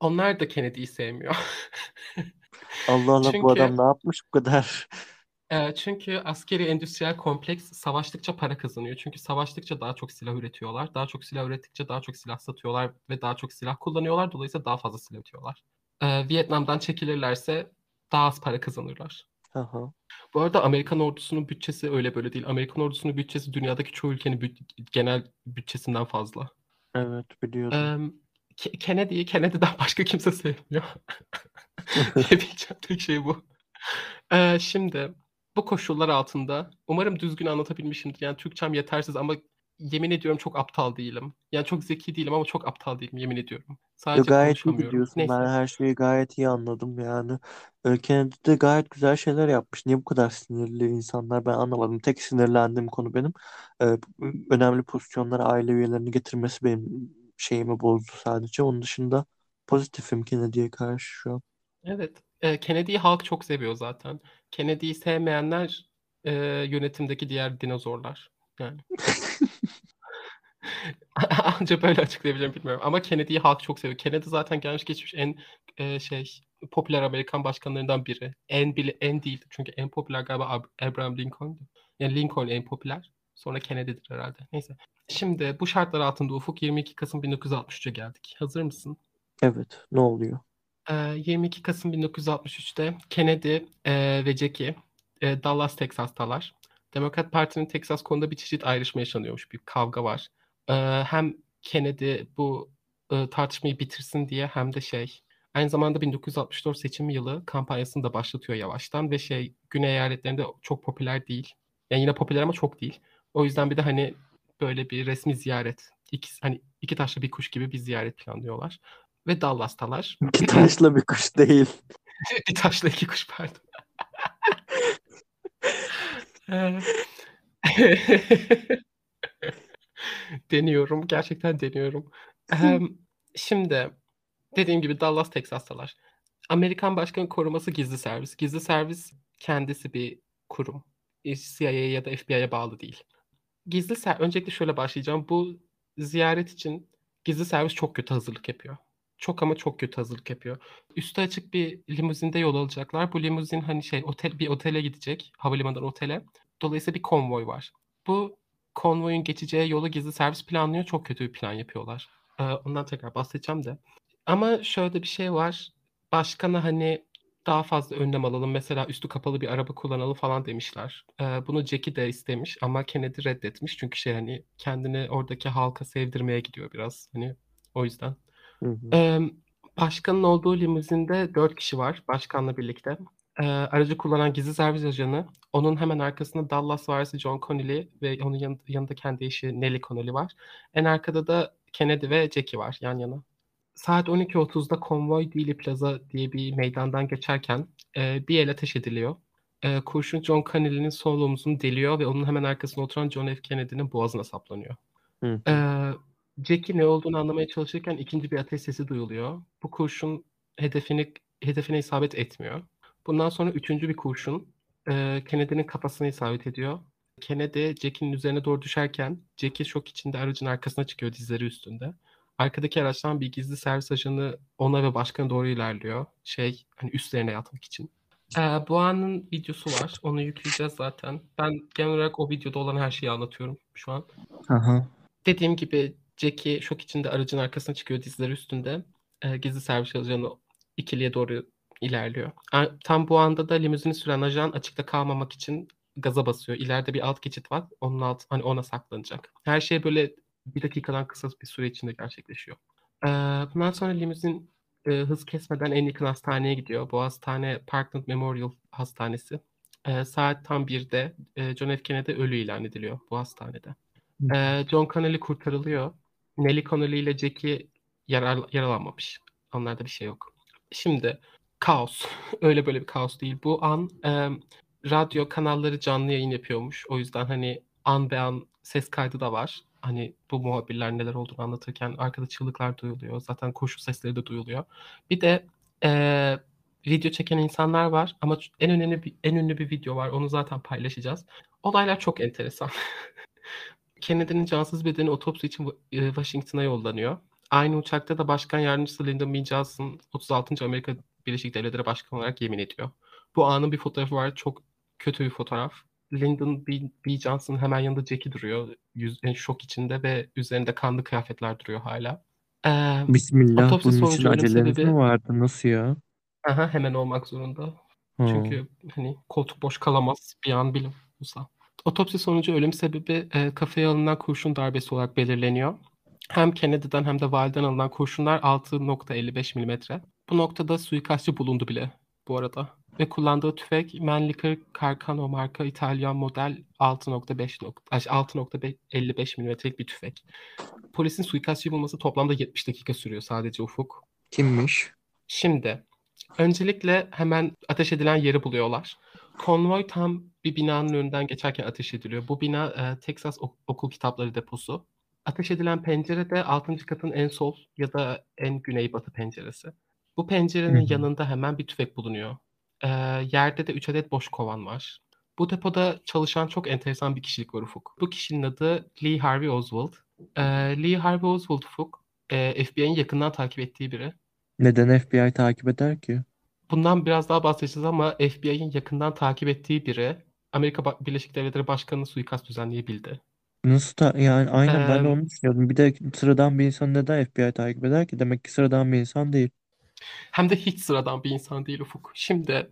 onlar da Kennedy'yi sevmiyor. Allah Allah bu Çünkü adam ne yapmış bu kadar? E, çünkü askeri endüstriyel kompleks savaştıkça para kazanıyor. Çünkü savaştıkça daha çok silah üretiyorlar. Daha çok silah ürettikçe daha çok silah satıyorlar ve daha çok silah kullanıyorlar. Dolayısıyla daha fazla silah üretiyorlar. Vietnam'dan çekilirlerse daha az para kazanırlar. Hı. Bu arada Amerikan ordusunun bütçesi öyle böyle değil. Amerikan ordusunun bütçesi dünyadaki çoğu ülkenin büt- genel bütçesinden fazla. Evet biliyorum. Ee, Ke- Kennedy'yi Kennedy'den başka kimse sevmiyor. Diyebileceğim tek şey bu. Ee, şimdi bu koşullar altında umarım düzgün anlatabilmişimdir. Yani Türkçem yetersiz ama yemin ediyorum çok aptal değilim. Yani çok zeki değilim ama çok aptal değilim yemin ediyorum. Yo, Sadece gayet iyi gidiyorsun. Ben Neyse. her şeyi gayet iyi anladım yani. Ee, Kennedy de gayet güzel şeyler yapmış. Niye bu kadar sinirli insanlar ben anlamadım. Tek sinirlendiğim konu benim. Ee, önemli pozisyonlara aile üyelerini getirmesi benim şeyimi bozdu sadece. Onun dışında pozitifim Kennedy'ye karşı şu an. Evet. Ee, Kennedy'yi halk çok seviyor zaten. Kennedy'yi sevmeyenler e, yönetimdeki diğer dinozorlar. Yani. Anca böyle açıklayabileceğim bilmiyorum. Ama Kennedy'yi halk çok seviyor. Kennedy zaten gelmiş geçmiş en e, şey popüler Amerikan başkanlarından biri. En bile en değil çünkü en popüler galiba Ab- Abraham Lincoln'du. Yani Lincoln en popüler. Sonra Kennedy'dir herhalde. Neyse. Şimdi bu şartlar altında Ufuk 22 Kasım 1963'e geldik. Hazır mısın? Evet, ne oluyor? Ee, 22 Kasım 1963'te Kennedy e, ve Jackie e, Dallas, Texas'talar. Demokrat Parti'nin Texas konuda bir çeşit ayrışma yaşanıyormuş. Bir kavga var. Ee, hem Kennedy bu e, tartışmayı bitirsin diye hem de şey aynı zamanda 1964 seçim yılı kampanyasını da başlatıyor yavaştan ve şey Güney eyaletlerinde çok popüler değil. Yani yine popüler ama çok değil. O yüzden bir de hani böyle bir resmi ziyaret. İki, hani iki taşla bir kuş gibi bir ziyaret planlıyorlar. Ve Dallas'talar. Bir taşla bir kuş değil. bir taşla iki kuş pardon. Deniyorum. Gerçekten deniyorum. Ee, şimdi dediğim gibi Dallas, Texas'talar. Amerikan Başkanı Koruması Gizli Servis. Gizli Servis kendisi bir kurum. CIA ya da FBI'ye bağlı değil. Gizli ser öncelikle şöyle başlayacağım. Bu ziyaret için Gizli Servis çok kötü hazırlık yapıyor. Çok ama çok kötü hazırlık yapıyor. Üstü açık bir limuzinde yol alacaklar. Bu limuzin hani şey otel bir otele gidecek. Havalimanından otele. Dolayısıyla bir konvoy var. Bu konvoyun geçeceği yolu gizli servis planlıyor. Çok kötü bir plan yapıyorlar. Ee, ondan tekrar bahsedeceğim de. Ama şöyle bir şey var. Başkana hani daha fazla önlem alalım. Mesela üstü kapalı bir araba kullanalım falan demişler. Ee, bunu Jackie de istemiş ama Kennedy reddetmiş. Çünkü şey hani kendini oradaki halka sevdirmeye gidiyor biraz. Hani o yüzden. Hı hı. Başkanın olduğu limuzinde dört kişi var başkanla birlikte. Ee, aracı kullanan gizli servis ajanı. Onun hemen arkasında Dallas varisi John Connolly ve onun yanında, yanında kendi eşi Nellie Connolly var. En arkada da Kennedy ve Jackie var yan yana. Saat 12.30'da konvoy Dealey Plaza diye bir meydandan geçerken bir el ateş ediliyor. Kurşun John Connolly'nin sol omuzunu deliyor ve onun hemen arkasında oturan John F. Kennedy'nin boğazına saplanıyor. Hı. E, Jackie ne olduğunu anlamaya çalışırken ikinci bir ateş sesi duyuluyor. Bu kurşun hedefini hedefine isabet etmiyor. Bundan sonra üçüncü bir kurşun e, Kennedy'nin kafasına isabet ediyor. Kennedy Jackie'nin üzerine doğru düşerken Jackie şok içinde aracın arkasına çıkıyor dizleri üstünde. Arkadaki araçtan bir gizli servis ajanı ona ve başkana doğru ilerliyor. Şey hani üstlerine yatmak için. Ee, bu anın videosu var. Onu yükleyeceğiz zaten. Ben genel olarak o videoda olan her şeyi anlatıyorum şu an. Aha. Dediğim gibi Jackie şok içinde aracın arkasına çıkıyor dizleri üstünde. Ee, gizli servis ajanı ikiliye doğru ilerliyor. Tam bu anda da limuzini süren ajan açıkta kalmamak için gaza basıyor. İleride bir alt geçit var. Onun alt hani ona saklanacak. Her şey böyle bir dakikadan kısa bir süre içinde gerçekleşiyor. Ee, bundan sonra limuzin e, hız kesmeden en yakın hastaneye gidiyor. Bu hastane Parkland Memorial Hastanesi. Ee, saat tam 1'de e, John F. Kennedy ölü ilan ediliyor bu hastanede. Ee, John Connolly kurtarılıyor. Nellie Connolly ile Jackie yarar, yaralanmamış. Onlarda bir şey yok. Şimdi kaos. Öyle böyle bir kaos değil. Bu an e, radyo kanalları canlı yayın yapıyormuş. O yüzden hani an be an ses kaydı da var. Hani bu muhabirler neler olduğunu anlatırken arkada çığlıklar duyuluyor. Zaten koşu sesleri de duyuluyor. Bir de e, video çeken insanlar var ama en önemli en ünlü bir video var. Onu zaten paylaşacağız. Olaylar çok enteresan. Kennedy'nin cansız bedeni otopsi için e, Washington'a yollanıyor. Aynı uçakta da Başkan Yardımcısı Lyndon B. Johnson 36. Amerika Birleşik Devletleri Başkanı olarak yemin ediyor. Bu anın bir fotoğrafı var. Çok kötü bir fotoğraf. Lyndon B. B. Johnson hemen yanında Jackie duruyor. Yüz, yani şok içinde ve üzerinde kanlı kıyafetler duruyor hala. Ee, Bismillah Otopsi bunun için aceleniz sebebi- mi vardı? Nasıl ya? aha, hemen olmak zorunda. Ha. Çünkü hani koltuk boş kalamaz bir an bile olsa. Otopsi sonucu ölüm sebebi e, kafaya alınan kurşun darbesi olarak belirleniyor. Hem Kennedy'den hem de Wilde'den alınan kurşunlar 6.55 milimetre. Bu noktada suikastçı bulundu bile bu arada. Ve kullandığı tüfek Mannlicher Carcano marka İtalyan model 6.5 nok- ay, 6.55 milimetrelik bir tüfek. Polisin suikastçıyı bulması toplamda 70 dakika sürüyor sadece Ufuk. Kimmiş? Şimdi öncelikle hemen ateş edilen yeri buluyorlar. Konvoy tam bir binanın önünden geçerken ateş ediliyor. Bu bina e, Texas Ok- Okul Kitapları Deposu. Ateş edilen pencere de 6. katın en sol ya da en güneybatı penceresi. Bu pencerenin Hı hı. yanında hemen bir tüfek bulunuyor. E, yerde de 3 adet boş kovan var. Bu depoda çalışan çok enteresan bir kişilik var Ufuk. Bu kişinin adı Lee Harvey Oswald. E, Lee Harvey Oswald Ufuk, e, FBI'nin yakından takip ettiği biri. Neden FBI takip eder ki? Bundan biraz daha bahsedeceğiz ama FBI'nin yakından takip ettiği biri Amerika Ba- Birleşik Devletleri Başkanı'nı suikast düzenleyebildi. Nasıl ta- yani aynen ben de onu düşünüyordum. Bir de sıradan bir insan neden FBI takip eder ki? Demek ki sıradan bir insan değil. Hem de hiç sıradan bir insan değil Ufuk. Şimdi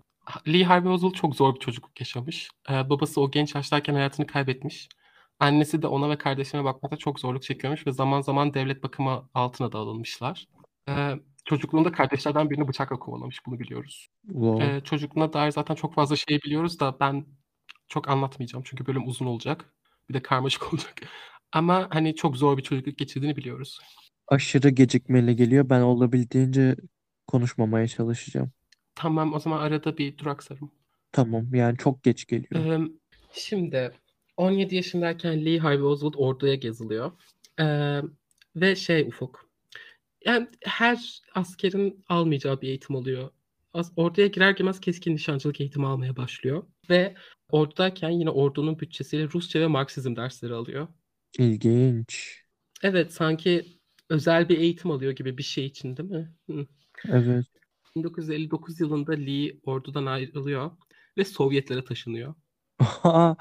Lee Harvey Oswald çok zor bir çocukluk yaşamış. Ee, babası o genç yaştayken hayatını kaybetmiş. Annesi de ona ve kardeşine bakmakta çok zorluk çekiyormuş ve zaman zaman devlet bakımı altına da alınmışlar. Ee, çocukluğunda kardeşlerden birini bıçakla kovalamış bunu biliyoruz. Wow. Ee, çocukluğuna dair zaten çok fazla şey biliyoruz da ben çok anlatmayacağım çünkü bölüm uzun olacak. Bir de karmaşık olacak. Ama hani çok zor bir çocukluk geçirdiğini biliyoruz. Aşırı gecikmeli geliyor. Ben olabildiğince konuşmamaya çalışacağım. Tamam o zaman arada bir duraksarım. Tamam yani çok geç geliyor. Ee, şimdi 17 yaşındayken Lee Harvey Oswald orduya geziliyor. Ee, ve şey Ufuk. Yani her askerin almayacağı bir eğitim oluyor. Orduya girer girmez keskin nişancılık eğitimi almaya başlıyor. Ve ordudayken yine ordunun bütçesiyle Rusça ve Marksizm dersleri alıyor. İlginç. Evet sanki özel bir eğitim alıyor gibi bir şey için değil mi? Hı. Evet. 1959 yılında Lee ordudan ayrılıyor ve Sovyetlere taşınıyor.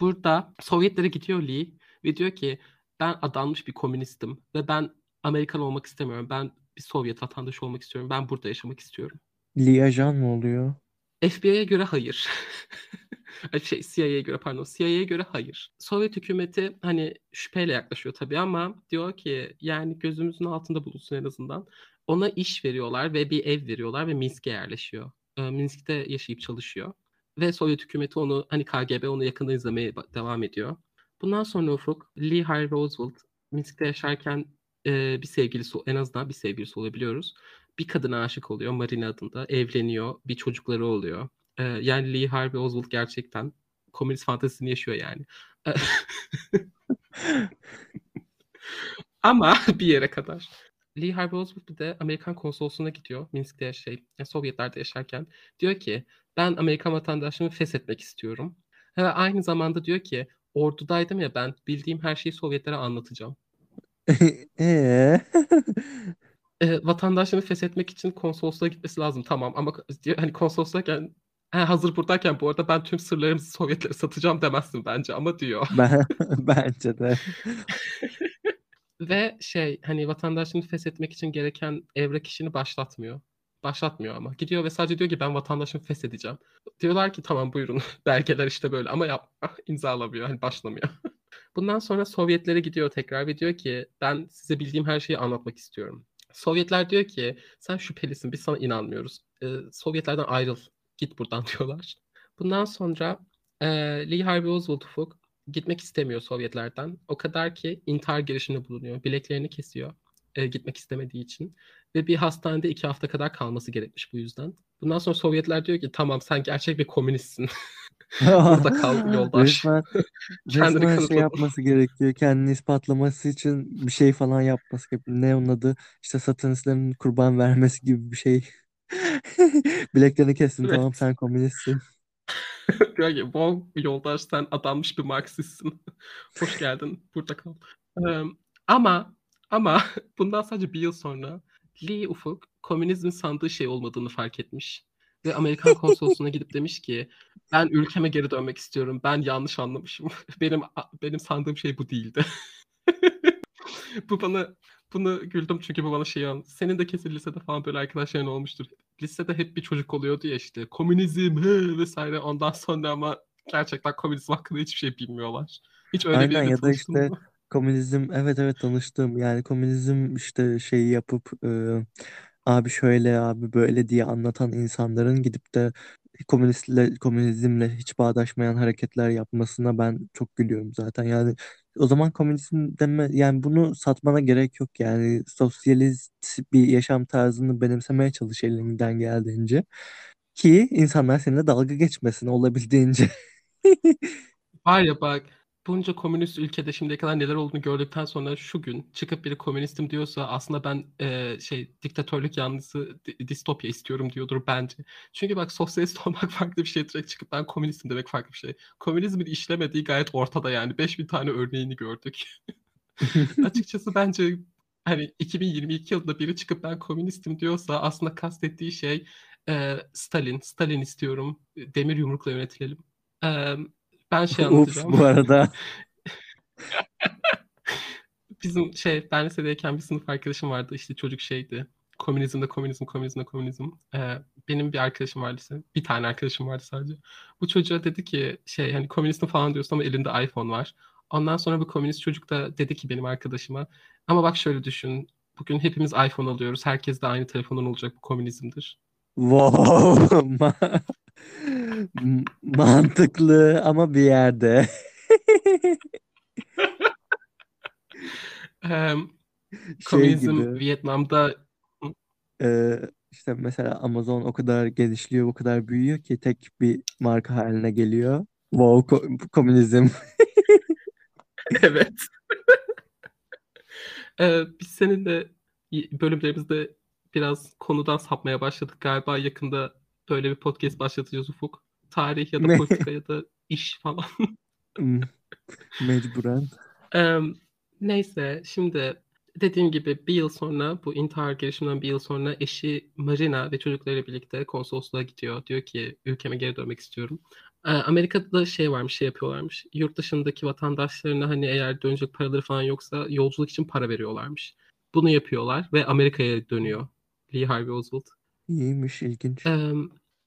Burada Sovyetlere gidiyor Lee ve diyor ki ben adanmış bir komünistim ve ben Amerikan olmak istemiyorum. Ben bir Sovyet vatandaşı olmak istiyorum. Ben burada yaşamak istiyorum. Lee ajan mı oluyor? FBI'ye göre hayır. Şey CIA'ye göre pardon. CIA'ye göre hayır. Sovyet hükümeti hani şüpheyle yaklaşıyor tabii ama diyor ki yani gözümüzün altında bulunsun en azından. Ona iş veriyorlar ve bir ev veriyorlar ve Minsk'e yerleşiyor. Ee, Minsk'te yaşayıp çalışıyor. Ve Sovyet hükümeti onu hani KGB onu yakında izlemeye devam ediyor. Bundan sonra Ufuk Lee Harvey Oswald Minsk'te yaşarken e, bir sevgilisi en azından bir sevgilisi olabiliyoruz. Bir kadına aşık oluyor Marina adında. Evleniyor. Bir çocukları oluyor. E, yani Lee Harvey Oswald gerçekten komünist fantezisini yaşıyor yani. Ama bir yere kadar. Lee Harvey Oswald bir de Amerikan konsolosluğuna gidiyor. Minsk'te şey, yani Sovyetlerde yaşarken. Diyor ki ben Amerikan vatandaşlığımı feshetmek istiyorum. Ve aynı zamanda diyor ki ordudaydım ya ben bildiğim her şeyi Sovyetlere anlatacağım. Ee? E, vatandaşlığını feshetmek için konsolosluğa gitmesi lazım tamam ama diyor, hani konsolosluğayken "Ha, hazır buradayken bu arada ben tüm sırlarımızı Sovyetlere satacağım demezsin bence ama diyor. Ben bence de. Ve şey hani vatandaşlığını feshetmek için gereken evrak işini başlatmıyor. Başlatmıyor ama. Gidiyor ve sadece diyor ki ben vatandaşımı feshedeceğim. Diyorlar ki tamam buyurun belgeler işte böyle ama yapma imzalamıyor hani başlamıyor. Bundan sonra Sovyetlere gidiyor tekrar ve diyor ki ben size bildiğim her şeyi anlatmak istiyorum. Sovyetler diyor ki sen şüphelisin biz sana inanmıyoruz. Ee, Sovyetlerden ayrıl git buradan diyorlar. Bundan sonra e, Lee Harvey Oswald ufuk gitmek istemiyor Sovyetlerden. O kadar ki intihar girişiminde bulunuyor. Bileklerini kesiyor e, gitmek istemediği için. Ve bir hastanede iki hafta kadar kalması gerekmiş bu yüzden. Bundan sonra Sovyetler diyor ki tamam sen gerçek bir komünistsin. Burada kal yoldaş. Resmen, Kendini resmen şey yapması gerekiyor. Kendini ispatlaması için bir şey falan yapması gerekiyor. Ne onun adı? İşte satanistlerin kurban vermesi gibi bir şey. Bileklerini kestin Evet. tamam sen komünistsin. diyor ki wow yoldaş sen adanmış bir Marksistsin. Hoş geldin burada kal. Ee, ama ama bundan sadece bir yıl sonra Lee Ufuk komünizmin sandığı şey olmadığını fark etmiş. Ve Amerikan konsolosluğuna gidip demiş ki ben ülkeme geri dönmek istiyorum. Ben yanlış anlamışım. Benim benim sandığım şey bu değildi. bu bana bunu güldüm çünkü bu bana şey an. Senin de kesin lisede falan böyle arkadaşların olmuştur. Lisede hep bir çocuk oluyordu ya işte komünizm he, vesaire ondan sonra ama gerçekten komünizm hakkında hiçbir şey bilmiyorlar. Hiç öyle Aynen biriyle ya da tanıştın işte mı? komünizm evet evet tanıştım. Yani komünizm işte şeyi yapıp e, abi şöyle abi böyle diye anlatan insanların gidip de komünistle komünizmle hiç bağdaşmayan hareketler yapmasına ben çok gülüyorum zaten. Yani o zaman komünizm deme yani bunu satmana gerek yok. Yani sosyalist bir yaşam tarzını benimsemeye çalış elinden geldiğince. Ki insanlar seninle dalga geçmesin olabildiğince. Var ya bak bunca komünist ülkede şimdiye kadar neler olduğunu gördükten sonra şu gün çıkıp biri komünistim diyorsa aslında ben e, şey diktatörlük yanlısı di- distopya istiyorum diyordur bence. Çünkü bak sosyalist olmak farklı bir şey direkt çıkıp ben komünistim demek farklı bir şey. Komünizmin işlemediği gayet ortada yani 5000 tane örneğini gördük. Açıkçası bence hani 2022 yılında biri çıkıp ben komünistim diyorsa aslında kastettiği şey e, Stalin, Stalin istiyorum. Demir yumrukla yönetilelim. E, ben şey Ups anlatacağım. bu arada. Bizim şey ben lisedeyken bir sınıf arkadaşım vardı işte çocuk şeydi. Komünizmde komünizm, komünizmde komünizm. Ee, benim bir arkadaşım vardı ise bir tane arkadaşım vardı sadece. Bu çocuğa dedi ki şey hani komünistim falan diyorsun ama elinde iPhone var. Ondan sonra bu komünist çocuk da dedi ki benim arkadaşıma ama bak şöyle düşün. Bugün hepimiz iPhone alıyoruz. Herkes de aynı telefonun olacak. Bu komünizmdir. Wow. Ma- Mantıklı ama bir yerde. Şey komünizm gibi Vietnam'da e, işte mesela Amazon o kadar gelişiyor, o kadar büyüyor ki tek bir marka haline geliyor. Wow, ko- komünizm. evet. Ee, biz seninle bölümlerimizde biraz konudan sapmaya başladık. Galiba yakında böyle bir podcast başlatacağız Ufuk. Tarih ya da politika ya da iş falan. Hmm, Mecburen. Ee, neyse şimdi dediğim gibi bir yıl sonra bu intihar girişiminden bir yıl sonra eşi Marina ve çocuklarıyla birlikte konsolosluğa gidiyor. Diyor ki ülkeme geri dönmek istiyorum. Ee, Amerika'da şey varmış, şey yapıyorlarmış. Yurt dışındaki vatandaşlarına hani eğer dönecek paraları falan yoksa yolculuk için para veriyorlarmış. Bunu yapıyorlar ve Amerika'ya dönüyor Lee Harvey Oswald. İyiymiş, ilginç. Ee,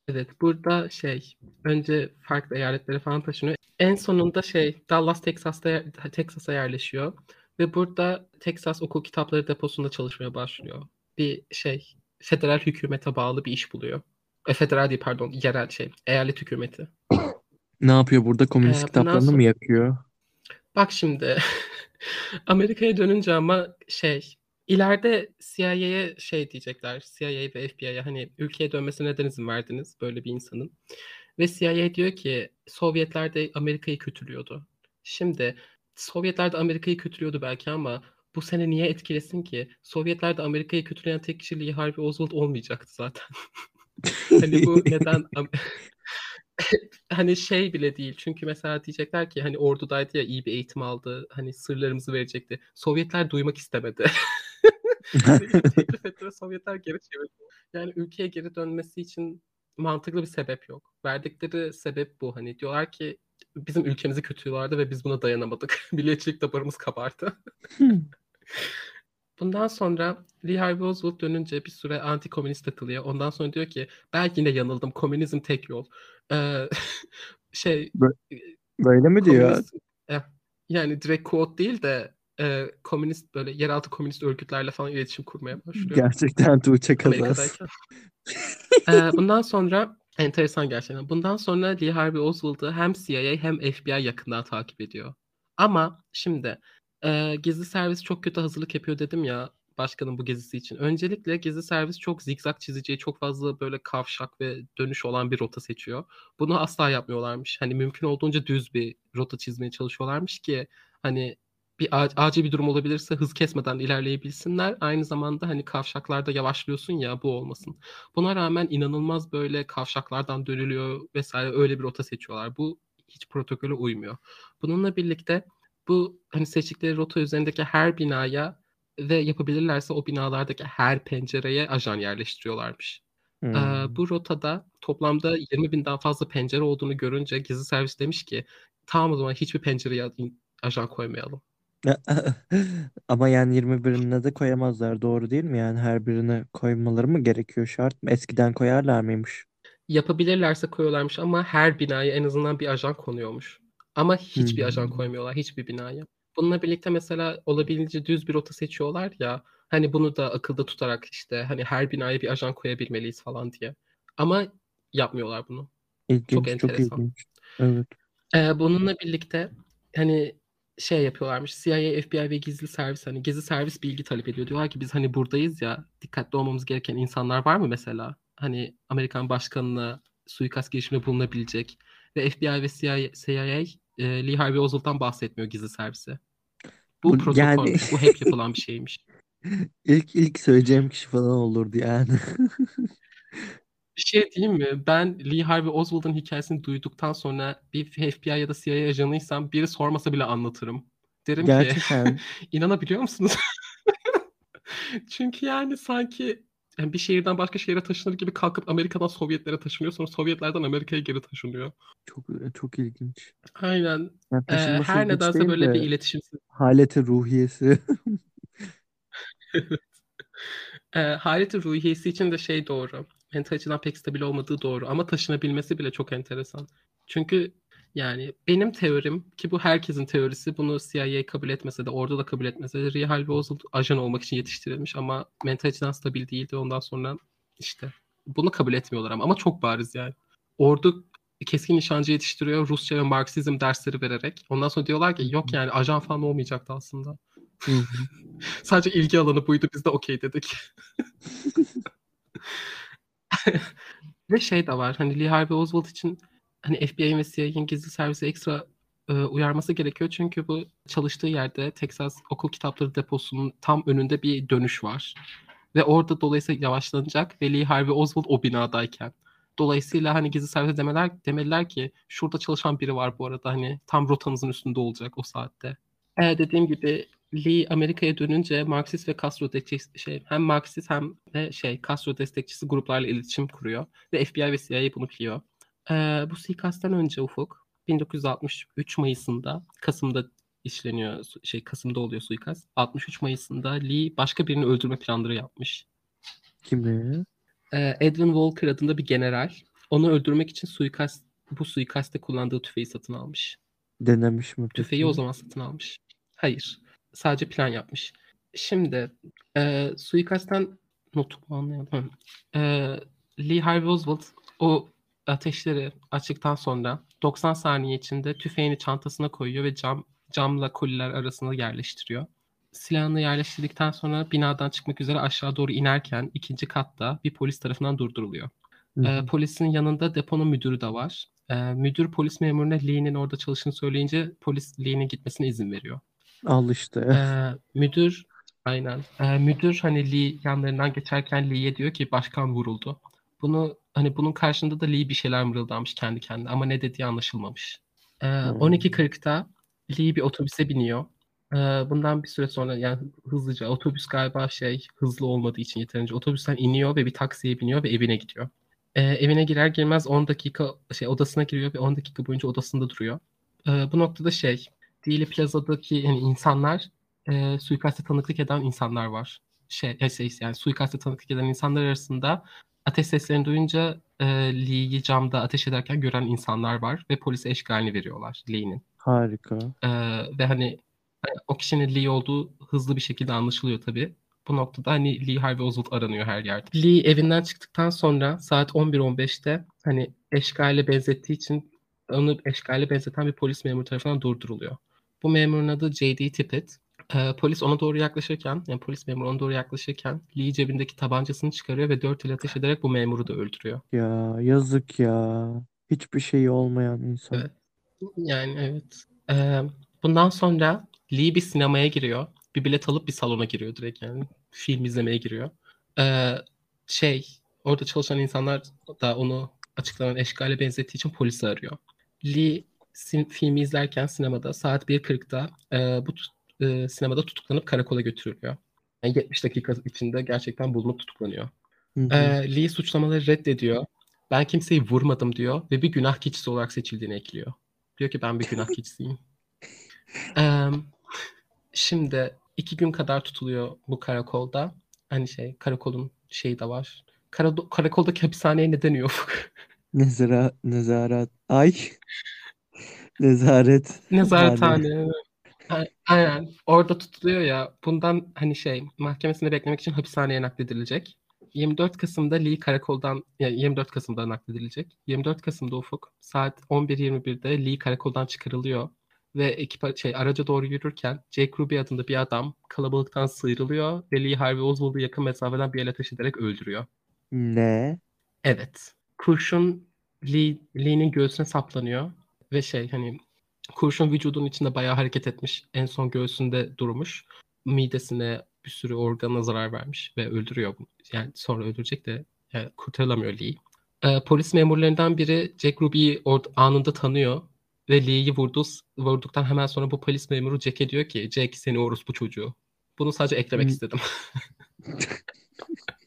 evet, burada şey önce farklı eyaletlere falan taşınıyor. En sonunda şey Dallas, Texas'ta Texas'a yerleşiyor ve burada Texas okul kitapları deposunda çalışmaya başlıyor. Bir şey federal hükümete bağlı bir iş buluyor. E, federal değil pardon, yerel şey, eyalet hükümeti. Ne yapıyor burada? Komünist Ee, kitaplarını bundan mı yakıyor? Bak şimdi Amerika'ya dönünce ama şey ileride CIA'ye şey diyecekler. CIA ve FBI'ye hani ülkeye dönmesine neden izin verdiniz böyle bir insanın. Ve CIA diyor ki Sovyetler de Amerika'yı kötülüyordu. Şimdi Sovyetler de Amerika'yı kötülüyordu belki ama bu sene niye etkilesin ki? Sovyetler de Amerika'yı kötüleyen tek kişi Lee Harvey Oswald olmayacaktı zaten. hani bu neden hani şey bile değil. Çünkü mesela diyecekler ki hani ordudaydı ya iyi bir eğitim aldı. Hani sırlarımızı verecekti. Sovyetler duymak istemedi. Teklif etti ve Sovyetler geri çevirdi. Yani ülkeye geri dönmesi için mantıklı bir sebep yok. Verdikleri sebep bu. Hani diyorlar ki bizim ülkemizi kötüyorlardı ve biz buna dayanamadık. Milliyetçilik damarımız kabardı. Bundan sonra Lee Harvey Oswald dönünce bir süre anti-komünist takılıyor. Ondan sonra diyor ki belki yine yanıldım. Komünizm tek yol. Ee, şey Böyle mi diyor? eh, yani direkt quote değil de e, komünist böyle yeraltı komünist örgütlerle falan iletişim kurmaya başlıyor. Gerçekten Tuğçe. Amerika'dayken. Ee, bundan sonra enteresan gerçekten. Bundan sonra Lee Harvey Oswald'ı hem CIA hem FBI yakından takip ediyor. Ama şimdi e, gizli servis çok kötü hazırlık yapıyor dedim ya başkanın bu gezisi için. Öncelikle gizli servis çok zigzag çizeceği, çok fazla böyle kavşak ve dönüş olan bir rota seçiyor. Bunu asla yapmıyorlarmış. Hani mümkün olduğunca düz bir rota çizmeye çalışıyorlarmış ki hani bir ac- acil bir durum olabilirse hız kesmeden ilerleyebilsinler. Aynı zamanda hani kavşaklarda yavaşlıyorsun ya bu olmasın. Buna rağmen inanılmaz böyle kavşaklardan dönülüyor vesaire öyle bir rota seçiyorlar. Bu hiç protokole uymuyor. Bununla birlikte bu hani seçtikleri rota üzerindeki her binaya ve yapabilirlerse o binalardaki her pencereye ajan yerleştiriyorlarmış. Hmm. Ee, bu rotada toplamda 20 binden fazla pencere olduğunu görünce gizli servis demiş ki tamam o zaman hiçbir pencereye ajan koymayalım. Ama yani 21'ine de koyamazlar doğru değil mi? Yani her birine koymaları mı gerekiyor şart mı? Eskiden koyarlar mıymış? Yapabilirlerse koyuyorlarmış ama her binaya en azından bir ajan konuyormuş. Ama hiçbir ajan Hmm. koymuyorlar hiçbir binaya. Bununla birlikte mesela olabildiğince düz bir rota seçiyorlar ya. Hani bunu da akılda tutarak işte hani her binaya bir ajan koyabilmeliyiz falan diye. Ama yapmıyorlar bunu. Çok İlginç, çok enteresan. ilginç. Evet. Ee, bununla birlikte hani şey yapıyorlarmış. CIA, FBI ve gizli servis hani gizli servis bilgi talep ediyor. Diyorlar ki biz hani buradayız ya dikkatli olmamız gereken insanlar var mı mesela? Hani Amerikan başkanına suikast girişiminde bulunabilecek ve FBI ve CIA, CIA e, Lee Harvey Oswald'dan bahsetmiyor gizli servise. Bu Bu protokolmüş. yani Bu hep yapılan bir şeymiş. ilk ilk söyleyeceğim kişi falan olurdu yani. Bir şey diyeyim mi? Ben Lee Harvey Oswald'ın hikayesini duyduktan sonra bir FBI ya da CIA ajanıysam biri sormasa bile anlatırım. Derim ki Gerçekten inanabiliyor musunuz? Çünkü yani sanki yani bir şehirden başka şehire taşınır gibi kalkıp Amerika'dan Sovyetlere taşınıyor sonra Sovyetlerden Amerika'ya geri taşınıyor. çok çok ilginç. Aynen. Yani Ee, her nedense böyle bir de iletişimsiz. haleti ruhiyesi. Ee, haleti ruhiyesi için de şey doğru. Mental açıdan pek stabil olmadığı doğru ama taşınabilmesi bile çok enteresan. Çünkü yani benim teorim ki bu herkesin teorisi bunu CIA kabul etmese de orada da kabul etmese de Harvey Oswald ajan olmak için yetiştirilmiş ama mental açıdan stabil değildi. Ondan sonra işte bunu kabul etmiyorlar ama ama çok bariz yani. Ordu keskin nişancı yetiştiriyor Rusça ve Marksizm dersleri vererek. Ondan sonra diyorlar ki yok yani ajan falan olmayacaktı aslında. Sadece ilgi alanı buydu biz de okey dedik. Ve şey de var hani Lee Harvey Oswald için hani FBI'nin ve CIA'nin gizli servisi ekstra e, uyarması gerekiyor. Çünkü bu çalıştığı yerde Texas okul kitapları deposunun tam önünde bir dönüş var. Ve orada dolayısıyla yavaşlanacak ve Lee Harvey Oswald o binadayken. Dolayısıyla hani gizli servise demeler, demeliler ki şurada çalışan biri var bu arada hani tam rotanızın üstünde olacak o saatte. E, dediğim gibi Lee Amerika'ya dönünce Marksist ve Castro destekçisi şey hem Marksist hem de şey Castro destekçisi gruplarla iletişim kuruyor ve FBI ve CIA bunu biliyor. Ee, bu suikastten önce Ufuk 1963 Mayıs'ında Kasım'da işleniyor şey Kasım'da oluyor suikast. 63 Mayıs'ında Lee başka birini öldürme planları yapmış. Kimi? Ee, Edwin Walker adında bir general onu öldürmek için suikast bu suikaste kullandığı tüfeği satın almış. Denemiş mi peki? Tüfeği o zaman satın almış. Hayır. Sadece plan yapmış. Şimdi e, suikastten notumu anlayalım. E, Lee Harvey Oswald o ateşleri açtıktan sonra 90 saniye içinde tüfeğini çantasına koyuyor ve cam camla koliler arasında yerleştiriyor. Silahını yerleştirdikten sonra binadan çıkmak üzere aşağı doğru inerken ikinci katta bir polis tarafından durduruluyor. Hı E, polisin yanında deponun müdürü de var. E, müdür polis memuruna Lee'nin orada çalıştığını söyleyince polis Lee'nin gitmesine izin veriyor. Al işte. Ee, müdür aynen. Ee, müdür hani Lee yanlarından geçerken Lee'ye diyor ki başkan vuruldu. Bunu hani bunun karşında da Lee bir şeyler mırıldanmış kendi kendine ama ne dediği anlaşılmamış. Ee, Hmm. 12.40'da Lee bir otobüse biniyor. Ee, bundan bir süre sonra yani hızlıca otobüs galiba şey hızlı olmadığı için yeterince otobüsten iniyor ve bir taksiye biniyor ve evine gidiyor. Ee, evine girer girmez 10 dakika şey odasına giriyor ve 10 dakika boyunca odasında duruyor. Ee, bu noktada şey Dili Plaza'daki yani insanlar e, suikaste tanıklık eden insanlar var. Şey, şey yani suikaste tanıklık eden insanlar arasında ateş seslerini duyunca e, Lee'yi camda ateş ederken gören insanlar var ve polise eşgalini veriyorlar Lee'nin. Harika. E, ve hani e, o kişinin Lee olduğu hızlı bir şekilde anlaşılıyor tabii. Bu noktada hani Lee Harvey Oswald aranıyor her yerde. Lee evinden çıktıktan sonra saat 11.15'te hani eşgale benzettiği için onu eşgale benzeten bir polis memuru tarafından durduruluyor. Bu memurun adı J.D. Tippett. Ee, polis ona doğru yaklaşırken, yani polis memuru ona doğru yaklaşırken Lee cebindeki tabancasını çıkarıyor ve dört el ateş ederek bu memuru da öldürüyor. Ya yazık ya. Hiçbir şeyi olmayan insan. Evet. Yani evet. Ee, bundan sonra Lee bir sinemaya giriyor. Bir bilet alıp bir salona giriyor direkt yani. Film izlemeye giriyor. Ee, şey, orada çalışan insanlar da onu açıklanan eşgale benzettiği için polisi arıyor. Lee filmi izlerken sinemada saat 1.40'da e, bu e, sinemada tutuklanıp karakola götürülüyor. Yani 70 dakika içinde gerçekten bulunup tutuklanıyor. Hı hı. Ee, Lee suçlamaları reddediyor. Ben kimseyi vurmadım diyor ve bir günah keçisi olarak seçildiğini ekliyor. Diyor ki ben bir günah keçisiyim. Ee, şimdi iki gün kadar tutuluyor bu karakolda. Hani şey karakolun şeyi de var. Kara- karakoldaki hapishaneye ne deniyor? Nezara, nezaret. Ay. Nezaret. Nezarethane. Aynen. Orada tutuluyor ya. Bundan hani şey mahkemesinde beklemek için hapishaneye nakledilecek. 24 Kasım'da Lee karakoldan yani 24 Kasım'da nakledilecek. 24 Kasım'da Ufuk saat 11.21'de Lee karakoldan çıkarılıyor ve ekip şey araca doğru yürürken Jake Ruby adında bir adam kalabalıktan sıyrılıyor ve Lee Harvey Oswald'u yakın mesafeden bir el ateş ederek öldürüyor. Ne? Evet. Kurşun Lee, Lee'nin göğsüne saplanıyor ve şey hani kurşun vücudun içinde bayağı hareket etmiş. En son göğsünde durmuş. Midesine bir sürü organa zarar vermiş ve öldürüyor. Yani sonra öldürecek de yani kurtarılamıyor Lee. Ee, polis memurlarından biri Jack Ruby'yi anında tanıyor ve Lee'yi vurdu, vurduktan hemen sonra bu polis memuru Jack'e diyor ki Jack seni orospu çocuğu. Bunu sadece eklemek Hmm. istedim.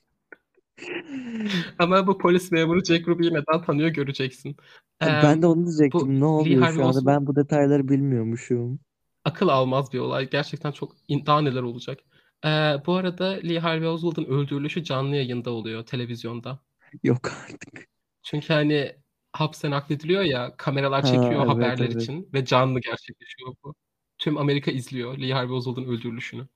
Ama bu polis memuru Jack Ruby'yi neden tanıyor göreceksin. Ee, Ben de onu diyecektim. Ne Lee oluyor Harvey şu anda? Oswald- Ben bu detayları bilmiyormuşum. akıl almaz bir olay. Gerçekten çok daha neler olacak. Ee, bu arada Lee Harvey Oswald'ın öldürülüşü canlı yayında oluyor televizyonda. Yok artık. Çünkü hani hapse naklediliyor ya kameralar Ha, çekiyor evet, haberler evet. için ve canlı gerçekleşiyor bu. Tüm Amerika izliyor Lee Harvey Oswald'ın öldürülüşünü.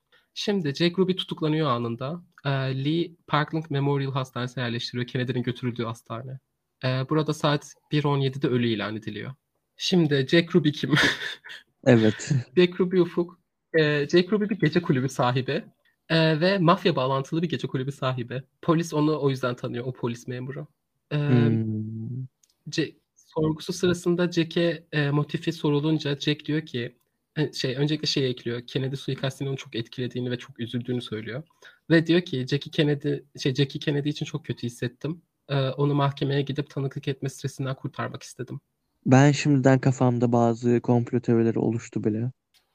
Şimdi Jack Ruby tutuklanıyor anında. Ee, Lee Parkland Memorial Hastanesi'ne yerleştiriyor. Kennedy'nin götürüldüğü hastane. Ee, burada saat 1.17'de ölü ilan ediliyor. Şimdi Jack Ruby kim? Evet. Jack Ruby Ufuk. Ee, Jack Ruby bir gece kulübü sahibi. Ee, ve mafya bağlantılı bir gece kulübü sahibi. Polis onu o yüzden tanıyor, o polis memuru. Ee, Hmm. Ce- sorgusu sırasında Jack'e e, motifi sorulunca Jack diyor ki e, şey öncelikle şey ekliyor. Kennedy suikastinin onu çok etkilediğini ve çok üzüldüğünü söylüyor. Ve diyor ki Jackie Kennedy şey Jackie Kennedy için çok kötü hissettim. Ee, onu mahkemeye gidip tanıklık etme stresinden kurtarmak istedim. Ben şimdiden kafamda bazı komplo teorileri oluştu bile.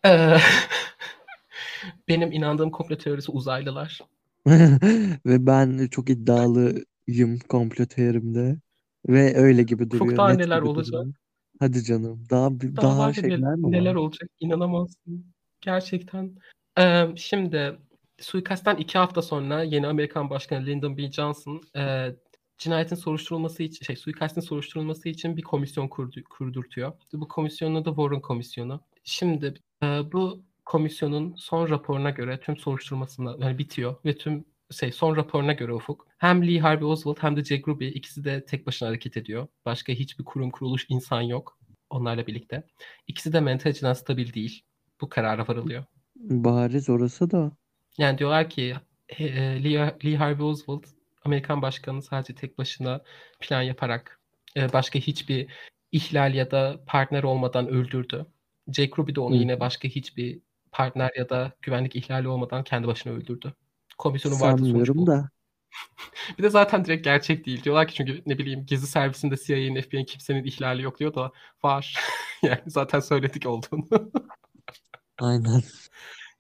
Ee, Benim inandığım komplo teorisi uzaylılar. Ve ben çok iddialıyım komplo teorimde. Ve öyle gibi duruyor. Çok daha neler olacak. duruyor. Hadi canım. Daha Daha, daha şeyler nel- mi neler olacak inanamazsın. Gerçekten. Ee, şimdi suikastten iki hafta sonra yeni Amerikan Başkanı Lyndon B. Johnson e, cinayetin soruşturulması için, şey suikastin soruşturulması için bir komisyon kurdu, kurdurtuyor. Bu komisyonun adı Warren Komisyonu. Şimdi e, bu komisyonun son raporuna göre tüm soruşturmasına yani bitiyor ve tüm şey son raporuna göre Ufuk hem Lee Harvey Oswald hem de Jack Ruby ikisi de tek başına hareket ediyor. Başka hiçbir kurum kuruluş insan yok onlarla birlikte. İkisi de mental açıdan stabil değil. Bu karara varılıyor. Bariz orası da. Yani diyorlar ki e, e, Lee, Lee Harvey Oswald Amerikan başkanı sadece tek başına plan yaparak e, başka hiçbir ihlal ya da partner olmadan öldürdü. Jack Ruby de onu yine başka hiçbir partner ya da güvenlik ihlali olmadan kendi başına öldürdü. Komisyonun vardı Sanmıyorum da. Bir de zaten direkt gerçek değil. Diyorlar ki çünkü ne bileyim gizli servisinde CIA'nin FBI'nin kimsenin ihlali yok diyor da var. yani zaten söyledik olduğunu. Aynen.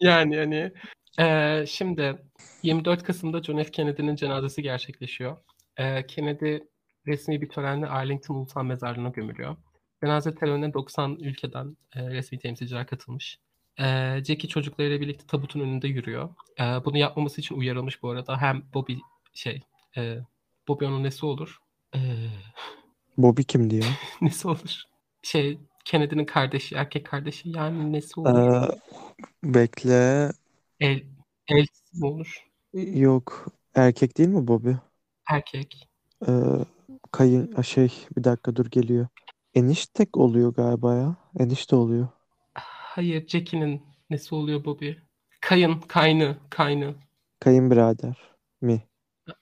Yani hani eee, şimdi 24 Kasım'da John F. Kennedy'nin cenazesi gerçekleşiyor. Eee, Kennedy resmi bir törenle Arlington Ulusal Mezarlığı'na gömülüyor. Cenaze törenine 90 ülkeden eee, resmi temsilciler katılmış. Eee Jackie çocuklarıyla birlikte tabutun önünde yürüyor. Eee, bunu yapmaması için uyarılmış bu arada. Hem Bobby şey eee Bobby onun nesi olur? Eee, Bobby kim diyor? nesi olur? Şey Kennedy'nin kardeşi, erkek kardeşi yani nesi olur? Ee, bekle. El, elçisi mi olur? Yok. Erkek değil mi Bobby? Erkek. Ee, kayın şey bir dakika dur geliyor. Eniştek oluyor galiba ya. Enişte oluyor. Hayır, Jackie'nin nesi oluyor Bobby? Kayın, kaynı, kaynı. Kayınbirader mi?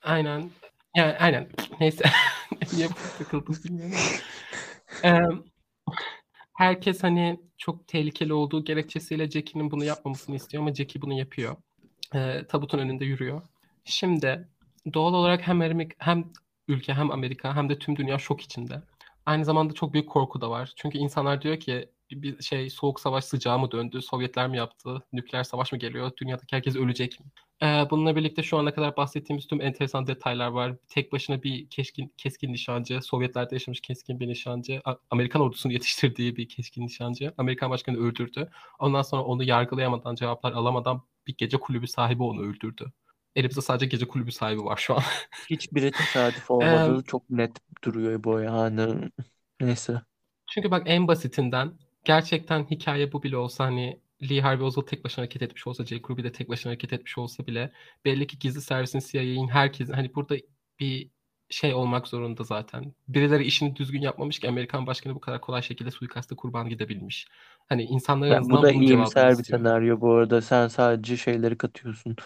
Aynen. Yani aynen. Neyse. Niye takıldım bilmiyorum. Eee, herkes hani çok tehlikeli olduğu gerekçesiyle Jackie'nin bunu yapmamasını istiyor ama Jackie bunu yapıyor. Eee, tabutun önünde yürüyor. Şimdi doğal olarak hem Amerika, hem ülke hem Amerika hem de tüm dünya şok içinde. Aynı zamanda çok büyük korku da var. Çünkü insanlar diyor ki bir şey soğuk savaş sıcağı mı döndü? Sovyetler mi yaptı? Nükleer savaş mı geliyor? Dünyadaki herkes ölecek mi? Ee, bununla birlikte şu ana kadar bahsettiğimiz tüm enteresan detaylar var. Tek başına bir keskin, keskin nişancı, Sovyetlerde yaşamış keskin bir nişancı, Amerikan ordusunu yetiştirdiği bir keskin nişancı, Amerikan başkanı öldürdü. Ondan sonra onu yargılayamadan, cevaplar alamadan bir gece kulübü sahibi onu öldürdü. Elimizde sadece gece kulübü sahibi var şu an. Hiçbiri tesadüf Eee, olmadığı çok net duruyor bu yani. Neyse. çünkü bak en basitinden gerçekten hikaye bu bile olsa hani Lee Harvey Oswald tek başına hareket etmiş olsa, Jack Ruby de tek başına hareket etmiş olsa bile belli ki gizli servisin, CIA'in herkesin hani burada bir şey olmak zorunda zaten. Birileri işini düzgün yapmamış ki Amerikan başkanı bu kadar kolay şekilde suikasta kurban gidebilmiş. Hani insanlar en Ben, bu da iyimser bir senaryo bu arada. Sen sadece şeyleri katıyorsun.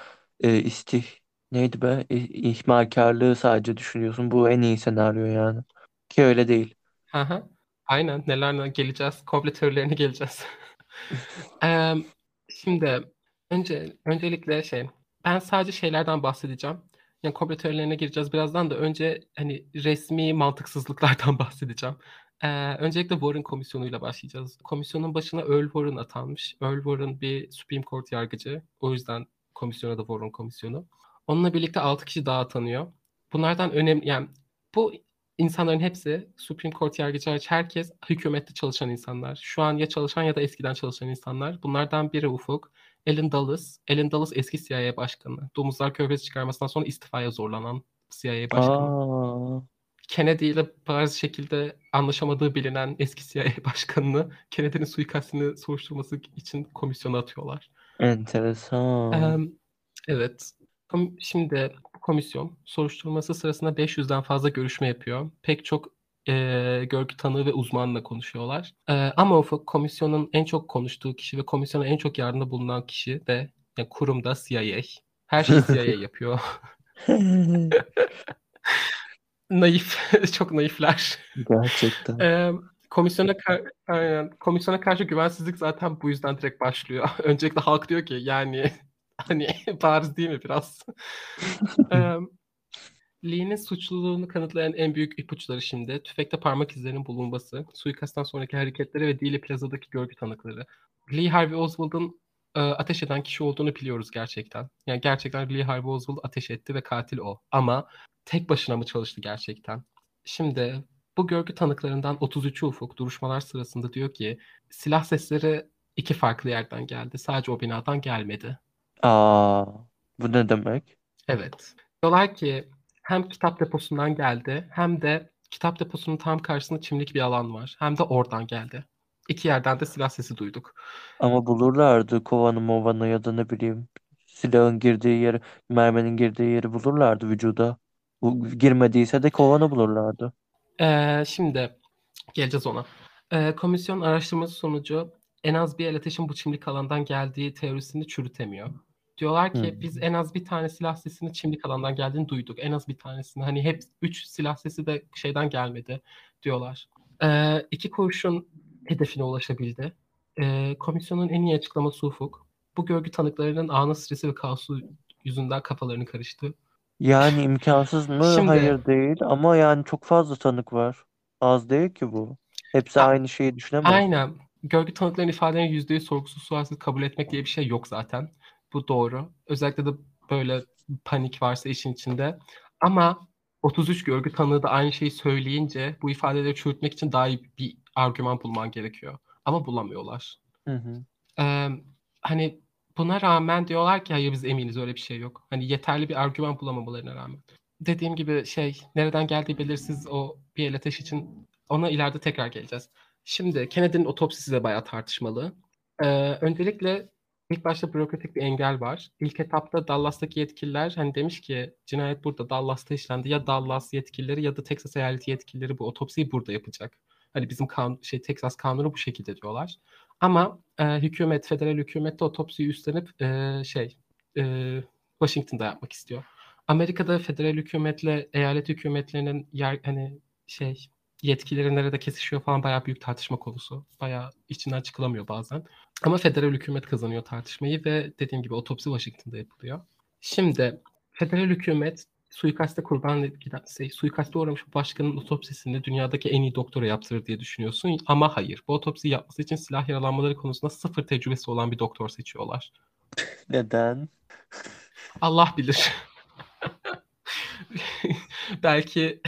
Ee, istih neydi be? İ- İhmalkarlığı sadece düşünüyorsun. Bu en iyi senaryo yani. Ki öyle değil. Hı hı. Aynen nelerle geleceğiz. Komple teorilerine geleceğiz. Eee, şimdi önce öncelikle şey ben sadece şeylerden bahsedeceğim. Yani komplo teorilerine gireceğiz birazdan da önce hani resmi mantıksızlıklardan bahsedeceğim. Eee, öncelikle Warren Komisyonu'yla başlayacağız. Komisyonun başına Earl Warren atanmış. Earl Warren bir Supreme Court yargıcı. O yüzden komisyona da Warren Komisyonu. Onunla birlikte 6 kişi daha atanıyor. Bunlardan önemli yani bu insanların hepsi Supreme Court yargıcı hariç herkes hükümette çalışan insanlar. Şu an ya çalışan ya da eskiden çalışan insanlar. Bunlardan biri Ufuk. Alan Dulles. Alan Dulles eski CIA başkanı. Domuzlar Körfezi çıkarmasından sonra istifaya zorlanan CIA başkanı. Aa, Kennedy ile bazı şekilde anlaşamadığı bilinen eski CIA başkanını Kennedy'nin suikastini soruşturması için komisyona atıyorlar. enteresan. Eee, evet. Şimdi komisyon soruşturması sırasında 500'den fazla görüşme yapıyor. Pek çok eee görgü tanığı ve uzmanla konuşuyorlar. Eee, ama Ufuk komisyonun en çok konuştuğu kişi ve komisyona en çok yardımda bulunan kişi de yani kurumda CIA. Her şeyi CIA yapıyor. Naif, çok naifler. Gerçekten. Eee, komisyona aynen. Komisyona karşı güvensizlik zaten bu yüzden direkt başlıyor. Öncelikle halk diyor ki yani hani bariz değil mi biraz? Lee'nin suçluluğunu kanıtlayan en büyük ipuçları şimdi tüfekte parmak izlerinin bulunması, suikasttan sonraki hareketleri ve Dealey Plaza'daki görgü tanıkları. Lee Harvey Oswald'ın e, ateş eden kişi olduğunu biliyoruz gerçekten. Yani gerçekten Lee Harvey Oswald ateş etti ve katil o. Ama tek başına mı çalıştı gerçekten? Şimdi bu görgü tanıklarından 33'ü Ufuk duruşmalar sırasında diyor ki silah sesleri iki farklı yerden geldi. Sadece o binadan gelmedi. Aa, bu ne demek? Evet. Diyorlar ki hem kitap deposundan geldi hem de kitap deposunun tam karşısında çimlik bir alan var. Hem de oradan geldi. İki yerden de silah sesi duyduk. Ama bulurlardı kovanı movanı ya da ne bileyim silahın girdiği yeri, merminin girdiği yeri bulurlardı vücuda. Bu girmediyse de kovanı bulurlardı. Ee, şimdi geleceğiz ona. Ee, komisyon araştırması sonucu en az bir el ateşin bu çimlik alandan geldiği teorisini çürütemiyor. Diyorlar ki Hmm. biz en az bir tane silah sesini çimlik alandan geldiğini duyduk. En az bir tanesini. Hani hep üç silah sesi de şeyden gelmedi diyorlar. Ee, iki kurşun hedefine ulaşabildi. Ee, komisyonun en iyi açıklaması Ufuk. Bu görgü tanıklarının anı stresi ve kaosu yüzünden kafalarını karıştı. Yani imkansız mı? Şimdi- Hayır değil ama yani çok fazla tanık var. Az değil ki bu. Hepsi A- aynı şeyi düşünemez. Aynen. Görgü tanıklarının ifadelerini yüzde yüz sorgusuz sualsiz kabul etmek diye bir şey yok zaten. Bu doğru. Özellikle de böyle panik varsa işin içinde. Ama 33 görgü tanığı da aynı şeyi söyleyince bu ifadeleri çürütmek için daha iyi bir argüman bulman gerekiyor. Ama bulamıyorlar. Hı hı. Ee, hani buna rağmen diyorlar ki hayır biz eminiz öyle bir şey yok. Hani yeterli bir argüman bulamamalarına rağmen. Dediğim gibi şey nereden geldiği belirsiz o bir el ateş için ona ileride tekrar geleceğiz. Şimdi Kennedy'nin otopsisi de bayağı tartışmalı. Ee, öncelikle ilk başta bürokratik bir engel var. İlk etapta Dallas'taki yetkililer hani demiş ki cinayet burada Dallas'ta işlendi. Ya Dallas yetkilileri ya da Texas eyaleti yetkilileri bu otopsiyi burada yapacak. Hani bizim kan şey Texas kanunu bu şekilde diyorlar. Ama e, hükümet, federal hükümet de otopsiyi üstlenip e, şey e, Washington'da yapmak istiyor. Amerika'da federal hükümetle eyalet hükümetlerinin yer hani şey yetkileri nerede kesişiyor falan bayağı büyük tartışma konusu. Bayağı içinden çıkılamıyor bazen. Ama federal hükümet kazanıyor tartışmayı ve dediğim gibi otopsi Washington'da yapılıyor. Şimdi federal hükümet suikaste kurban şey, suikaste uğramış başkanın otopsisini dünyadaki en iyi doktora yaptırır diye düşünüyorsun. Ama hayır. Bu otopsiyi yapması için silah yaralanmaları konusunda sıfır tecrübesi olan bir doktor seçiyorlar. Neden? Allah bilir. Belki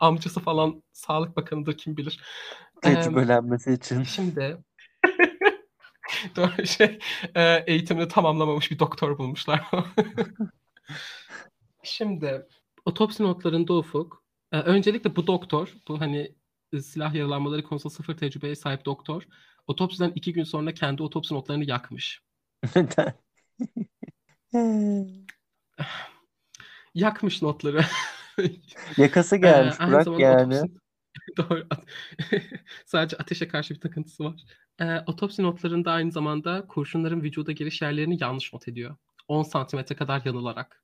amcası falan sağlık bakanıdır kim bilir. Tecrübelenmesi için. Şimdi doğru şey e, eğitimini tamamlamamış bir doktor bulmuşlar. Şimdi otopsi notlarında Ufuk e, öncelikle bu doktor bu hani e, silah yaralanmaları konusunda sıfır tecrübeye sahip doktor otopsiden iki gün sonra kendi otopsi notlarını yakmış. Neden? Yakmış notları. Yakası Ee, gelmiş bırak zamanda yani. otopsi- Doğru. Sadece ateşe karşı bir takıntısı var. Ee, otopsi notlarında aynı zamanda kurşunların vücuda giriş yerlerini yanlış not ediyor. 10 santimetre kadar yanılarak.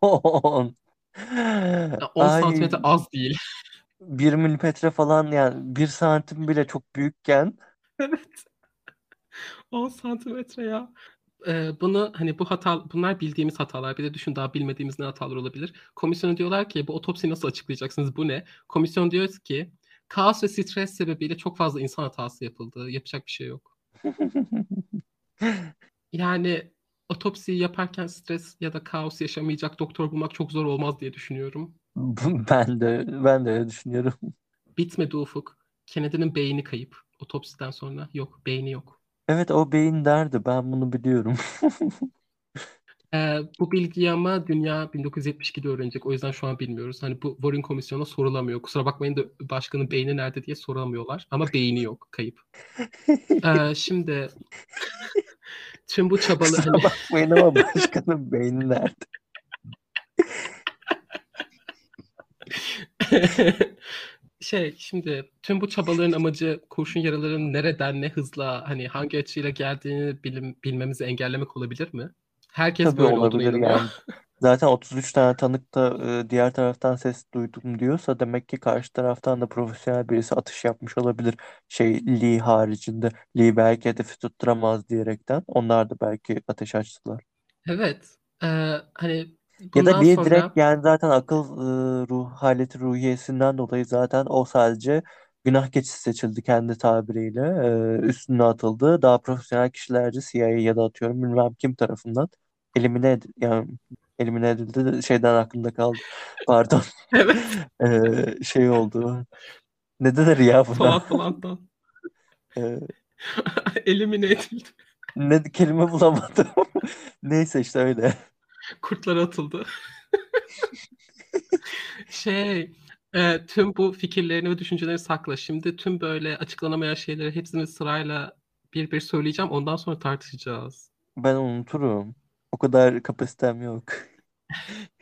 On. Ya 10 Ay santimetre az değil. 1 milimetre falan yani 1 santim bile çok büyükken Evet. 10 santimetre ya. Ee, bunu hani bu hata bunlar bildiğimiz hatalar. Bir de düşün daha bilmediğimiz ne hatalar olabilir. Komisyona diyorlar ki bu otopsiyi nasıl açıklayacaksınız? Bu ne? Komisyon diyor ki kaos ve stres sebebiyle çok fazla insan hatası yapıldı. Yapacak bir şey yok. Yani otopsiyi yaparken stres ya da kaos yaşamayacak doktor bulmak çok zor olmaz diye düşünüyorum. ben de ben de öyle düşünüyorum. Bitmedi Ufuk. Kennedy'nin beyni kayıp. Otopsiden sonra yok. Beyni yok. Evet o beyin derdi ben bunu biliyorum. Ee, bu bilgiyi ama dünya 1972'de öğrenecek. O yüzden şu an bilmiyoruz. Hani bu Warren Komisyonu'na sorulamıyor. Kusura bakmayın da başkanın beyni nerede diye soramıyorlar. Ama beyni yok. Kayıp. Ee, şimdi tüm bu çabalı Kusura hani bakmayın ama başkanın beyni nerede? şey şimdi tüm bu çabaların amacı kurşun yaraların nereden ne hızla hani hangi açıyla geldiğini bilim, bilmemizi engellemek olabilir mi? Herkes Tabii böyle olabilir yani. Zaten 33 tane tanık da e, diğer taraftan ses duydum diyorsa demek ki karşı taraftan da profesyonel birisi atış yapmış olabilir. Şey Lee haricinde. Lee belki hedefi tutturamaz diyerekten. Onlar da belki ateş açtılar. Evet. Ee, hani Ya da bundan Lee sonra direkt yani zaten akıl e, ruh haleti ruhiyesinden dolayı zaten o sadece günah keçisi seçildi kendi tabiriyle. Üstüne atıldı. Daha profesyonel kişilerce CIA ya da atıyorum bilmem kim tarafından elimine ed yani elimine edildi de şeyden aklımda kaldı. Pardon. Evet. Şey oldu. Ne denir ya buna? Polat Polat'tan. Elimine edildi. ne kelime bulamadım. Neyse işte öyle. Kurtlar atıldı. şey e, tüm bu fikirlerini ve düşünceleri sakla. Şimdi tüm böyle açıklanamayan şeyleri hepsini sırayla bir bir söyleyeceğim. Ondan sonra tartışacağız. Ben unuturum. O kadar kapasitem yok.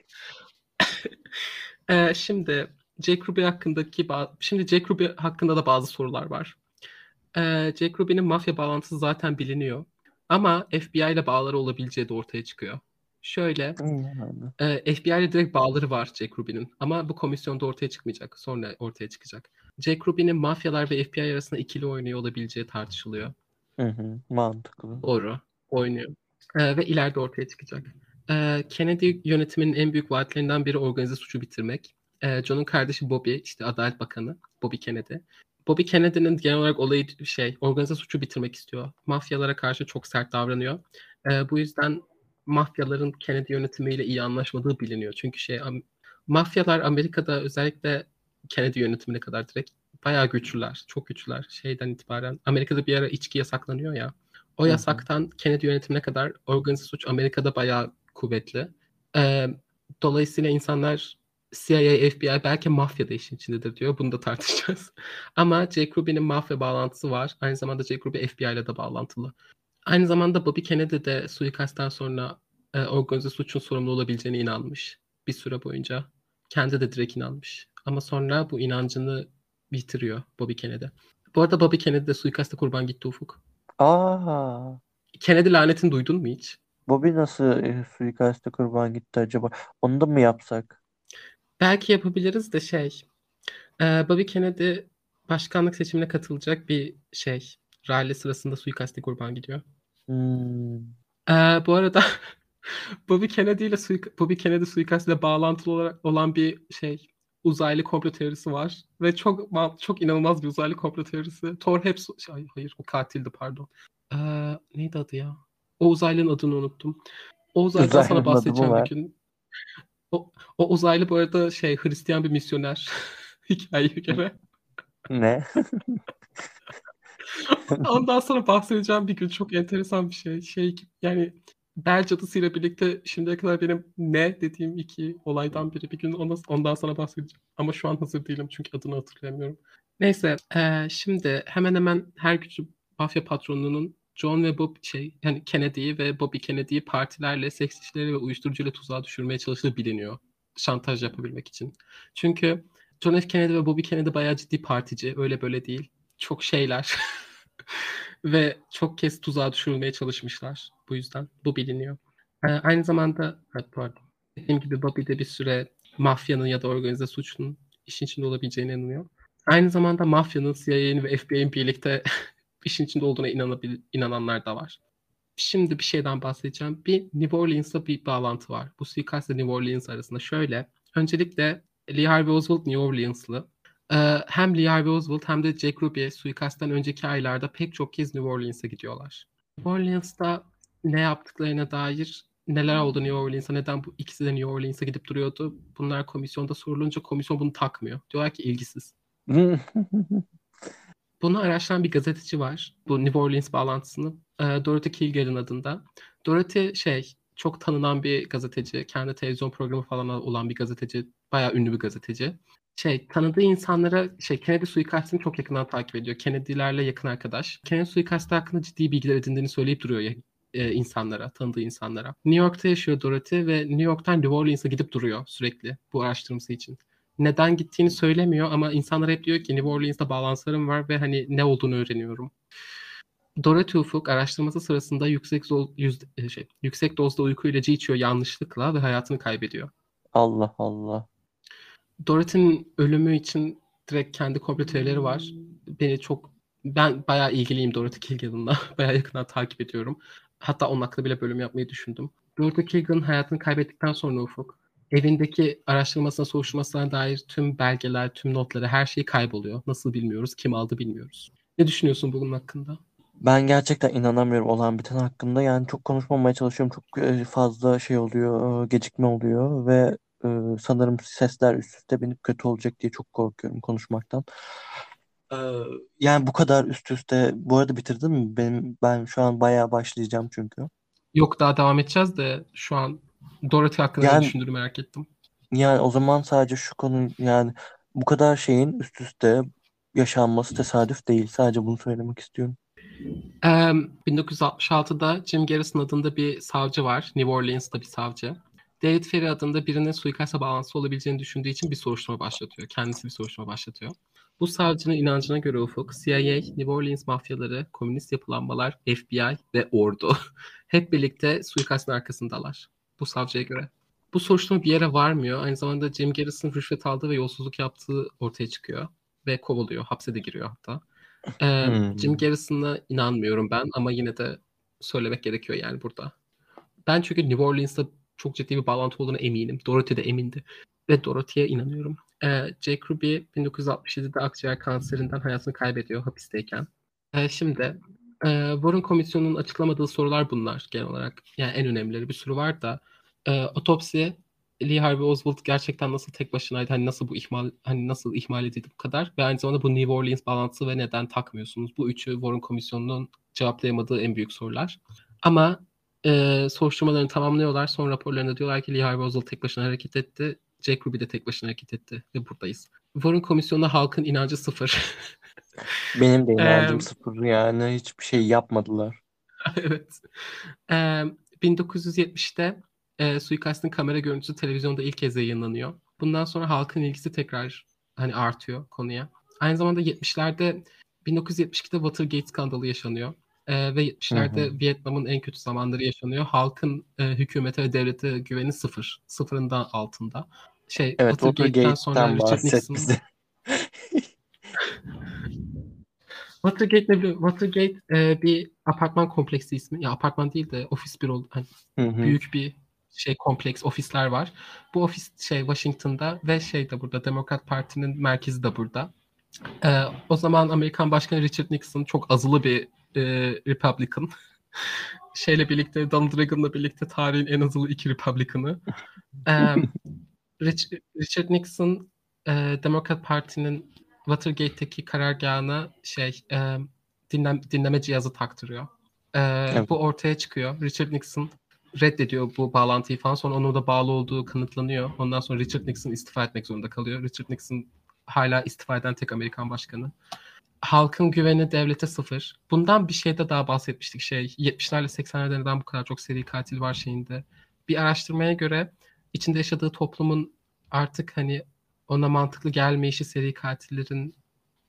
E, şimdi Jack Ruby hakkındaki şimdi Jack Ruby hakkında da bazı sorular var. E, Jack Ruby'nin mafya bağlantısı zaten biliniyor. Ama FBI ile bağları olabileceği de ortaya çıkıyor. Şöyle e, FBI ile direkt bağları var Jack Ruby'nin. Ama bu komisyonda ortaya çıkmayacak. Sonra ortaya çıkacak. Jack Ruby'nin mafyalar ve FBI arasında ikili oynuyor olabileceği tartışılıyor. Hı hı, mantıklı. Doğru. Oynuyor. Ee, ve ileride ortaya çıkacak. Ee, Kennedy yönetiminin en büyük vaatlerinden biri organize suçu bitirmek. Ee, John'un kardeşi Bobby, işte Adalet Bakanı Bobby Kennedy. Bobby Kennedy'nin genel olarak olayı şey, organize suçu bitirmek istiyor. Mafyalara karşı çok sert davranıyor. Ee, bu yüzden mafyaların Kennedy yönetimiyle iyi anlaşmadığı biliniyor. Çünkü şey mafyalar Amerika'da özellikle Kennedy yönetimine kadar direkt bayağı güçlüler. Çok güçlüler. Şeyden itibaren Amerika'da bir ara içki yasaklanıyor ya. O yasaktan Kennedy yönetimine kadar organize suç Amerika'da bayağı kuvvetli. Ee, dolayısıyla insanlar CIA, FBI belki mafya da işin içindedir diyor. Bunu da tartışacağız. Ama Jack Ruby'nin mafya bağlantısı var. Aynı zamanda Jack Ruby FBI ile de bağlantılı. Aynı zamanda Bobby Kennedy de suikastten sonra e, organize suçun sorumlu olabileceğine inanmış. Bir süre boyunca. Kendi de direkt inanmış. Ama sonra bu inancını bitiriyor Bobby Kennedy. Bu arada Bobby Kennedy de suikaste kurban gitti Ufuk. Aa, Kennedy lanetini duydun mu hiç? Bobby nasıl e, suikaste kurban gitti acaba? Onu da mı yapsak? Belki yapabiliriz de şey. e, Bobby Kennedy başkanlık seçimine katılacak bir şey. Rally sırasında suikaste kurban gidiyor. Hmm. Ee, bu arada Bobby Kennedy ile suik- Bobby Kennedy suikastıyla bağlantılı olarak olan bir şey uzaylı komplo teorisi var ve çok çok inanılmaz bir uzaylı komplo teorisi. Thor hep şey, hayır o katildi pardon. Ee, neydi adı ya? O uzaylının adını unuttum. O uzaylıdan Uzaylının sana bahsedeceğim bir gün. O, o uzaylı bu arada şey Hristiyan bir misyoner hikayeye göre. Ne? Ondan sonra bahsedeceğim bir gün çok enteresan bir şey. Şey yani Bel cadısıyla birlikte şimdiye kadar benim ne dediğim iki olaydan biri. Bir gün ona, ondan sonra bahsedeceğim. Ama şu an hazır değilim çünkü adını hatırlayamıyorum. Neyse eee, şimdi hemen hemen her güçlü mafya patronunun John ve Bob şey yani Kennedy'yi ve Bobby Kennedy'yi partilerle, seks işleri ve uyuşturucuyla tuzağa düşürmeye çalıştığı biliniyor. Şantaj yapabilmek için. Çünkü John F. Kennedy ve Bobby Kennedy bayağı ciddi partici. Öyle böyle değil. Çok şeyler. ve çok kez tuzağa düşürülmeye çalışmışlar. Bu yüzden bu biliniyor. Ee, aynı zamanda evet, pardon. Dediğim gibi Bobby de bir süre mafyanın ya da organize suçun işin içinde olabileceğine inanıyor. Aynı zamanda mafyanın, CIA'nin ve FBI'nin birlikte işin içinde olduğuna inanabil, inananlar da var. Şimdi bir şeyden bahsedeceğim. Bir New Orleans'la bir bağlantı var. Bu suikast ile New Orleans arasında şöyle. Öncelikle Lee Harvey Oswald New Orleans'lı. Hem Lee Oswald hem de Jack Ruby suikastten önceki aylarda pek çok kez New Orleans'a gidiyorlar. New Orleans'ta ne yaptıklarına dair neler oldu New Orleans'a, neden bu ikisi de New Orleans'a gidip duruyordu? Bunlar komisyonda sorulunca komisyon bunu takmıyor. Diyorlar ki ilgisiz. Bunu araştıran bir gazeteci var. Bu New Orleans bağlantısını. Dorothy Kilgallen adında. Dorothy şey çok tanınan bir gazeteci. Kendi televizyon programı falan olan bir gazeteci. Bayağı ünlü bir gazeteci. Şey tanıdığı insanlara şey Kennedy suikastini çok yakından takip ediyor. Kennedy'lerle yakın arkadaş. Kennedy suikastı hakkında ciddi bilgiler edindiğini söyleyip duruyor ya, e, insanlara, tanıdığı insanlara. New York'ta yaşıyor Dorothy ve New York'tan New Orleans'a gidip duruyor sürekli bu araştırması için neden gittiğini söylemiyor ama insanlar hep diyor ki New Orleans'ta bağlantılarım var ve hani ne olduğunu öğreniyorum. Dorothy Ufuk araştırması sırasında yüksek zo- yüzde- e, şey, yüksek dozda uyku ilacı içiyor yanlışlıkla ve hayatını kaybediyor. Allah Allah. Dorothy'nin ölümü için direkt kendi komplo teorileri var. Beni çok ben bayağı ilgiliyim Dorothy Kilgallen'la. bayağı yakından takip ediyorum. Hatta onun hakkında bile bölüm yapmayı düşündüm. Dorothy Kilgallen hayatını kaybettikten sonra Ufuk evindeki araştırmasına, soruşturmasına dair tüm belgeler, tüm notları, her şey kayboluyor. Nasıl bilmiyoruz, kim aldı bilmiyoruz. Ne düşünüyorsun bunun hakkında? Ben gerçekten inanamıyorum olan biten hakkında. Yani çok konuşmamaya çalışıyorum. Çok e, fazla şey oluyor, e, gecikme oluyor ve e, sanırım sesler üst üste binip kötü olacak diye çok korkuyorum konuşmaktan. E, Yani bu kadar üst üste. Bu arada bitirdin mi? Benim ben şu an bayağı başlayacağım çünkü. Yok daha devam edeceğiz de şu an Dorothy hakkında Yani düşündüğünü merak ettim. yani o zaman sadece şu konu yani bu kadar şeyin üst üste yaşanması tesadüf değil. Sadece bunu söylemek istiyorum. Eee, 1966'da Jim Garrison adında bir savcı var. New Orleans'ta bir savcı. David Ferry adında birinin suikasta bağlantısı olabileceğini düşündüğü için bir soruşturma başlatıyor. Kendisi bir soruşturma başlatıyor. Bu savcının inancına göre Ufuk, CIA, New Orleans mafyaları, komünist yapılanmalar, FBI ve ordu hep birlikte suikastın arkasındalar. Bu savcıya göre. Bu soruşturma bir yere varmıyor. Aynı zamanda Jim Garrison rüşvet aldığı ve yolsuzluk yaptığı ortaya çıkıyor. Ve kovuluyor. Hapse de giriyor hatta. Ee, Hmm. Jim Garrison'a inanmıyorum ben ama yine de söylemek gerekiyor yani burada. Ben çünkü New Orleans'ta çok ciddi bir bağlantı olduğuna eminim. Dorothy de emindi. Ve Dorothy'ye inanıyorum. Ee, Jake Ruby 1967'de akciğer kanserinden hayatını kaybediyor hapisteyken. Ee, şimdi e, Warren Komisyonu'nun açıklamadığı sorular bunlar genel olarak. Yani en önemlileri bir sürü var da e, otopsi Lee Harvey Oswald gerçekten nasıl tek başınaydı? Hani nasıl bu ihmal hani nasıl ihmal edildi bu kadar? Ve aynı zamanda bu New Orleans bağlantısı ve neden takmıyorsunuz? Bu üçü Warren Komisyonu'nun cevaplayamadığı en büyük sorular. Ama e, soruşturmalarını tamamlıyorlar. Son raporlarında diyorlar ki Lee Harvey Oswald tek başına hareket etti. Jake Ruby de tek başına hareket etti. Ve buradayız. Warren Komisyonu'na halkın inancı sıfır. Benim de inancım sıfır yani hiçbir şey yapmadılar. evet. Ee, 1970'te e, suikastin kamera görüntüsü televizyonda ilk kez yayınlanıyor. Bundan sonra halkın ilgisi tekrar hani artıyor konuya. Aynı zamanda 70'lerde 1972'de Watergate skandalı yaşanıyor. Ee, ve Hı 70'lerde hı. Vietnam'ın en kötü zamanları yaşanıyor. Halkın e, hükümete ve devlete güveni sıfır. Sıfırından altında. Şey Evet, Watergate'den sonra Richard Nixon. Watergate ne biliyor? Watergate e, bir apartman kompleksi ismi. Ya apartman değil de ofis bir hani Hı hı. büyük bir şey kompleks ofisler var. Bu ofis şey Washington'da ve şey de burada Demokrat Parti'nin merkezi de burada. Ee, o zaman Amerikan Başkanı Richard Nixon çok azılı bir e, Republican. Şeyle birlikte Donald Reagan'la birlikte tarihin en azılı iki Republican'ı. Ee, Rich- Richard Nixon e, Demokrat Parti'nin Watergate'teki karargahına şey e, dinlem, dinleme cihazı taktırıyor. E, Evet. Bu ortaya çıkıyor. Richard Nixon reddediyor bu bağlantıyı falan. Sonra onun da bağlı olduğu kanıtlanıyor. Ondan sonra Richard Nixon istifa etmek zorunda kalıyor. Richard Nixon hala istifa eden tek Amerikan başkanı. Halkın güveni devlete sıfır. Bundan bir şeyde daha bahsetmiştik. Şey 70'lerle 80'lerde neden bu kadar çok seri katil var şeyinde. Bir araştırmaya göre içinde yaşadığı toplumun artık hani ona mantıklı gelmeyişi seri katillerin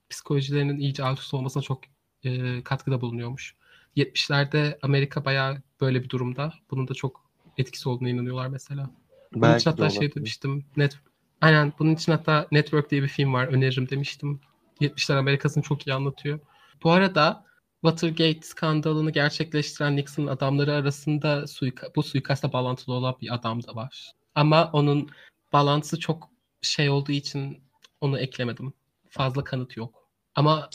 psikolojilerinin iyice alt üst olmasına çok e, katkıda bulunuyormuş. 70'lerde Amerika bayağı böyle bir durumda. Bunun da çok etkisi olduğuna inanıyorlar mesela. Bunun için Belki hatta şey demiştim. Net, aynen bunun için hatta Network diye bir film var. Öneririm demiştim. 70'ler Amerika'sını çok iyi anlatıyor. Bu arada Watergate skandalını gerçekleştiren Nixon'ın adamları arasında suika- bu suikasta bağlantılı olan bir adam da var. Ama onun bağlantısı çok şey olduğu için onu eklemedim. Fazla kanıt yok. Ama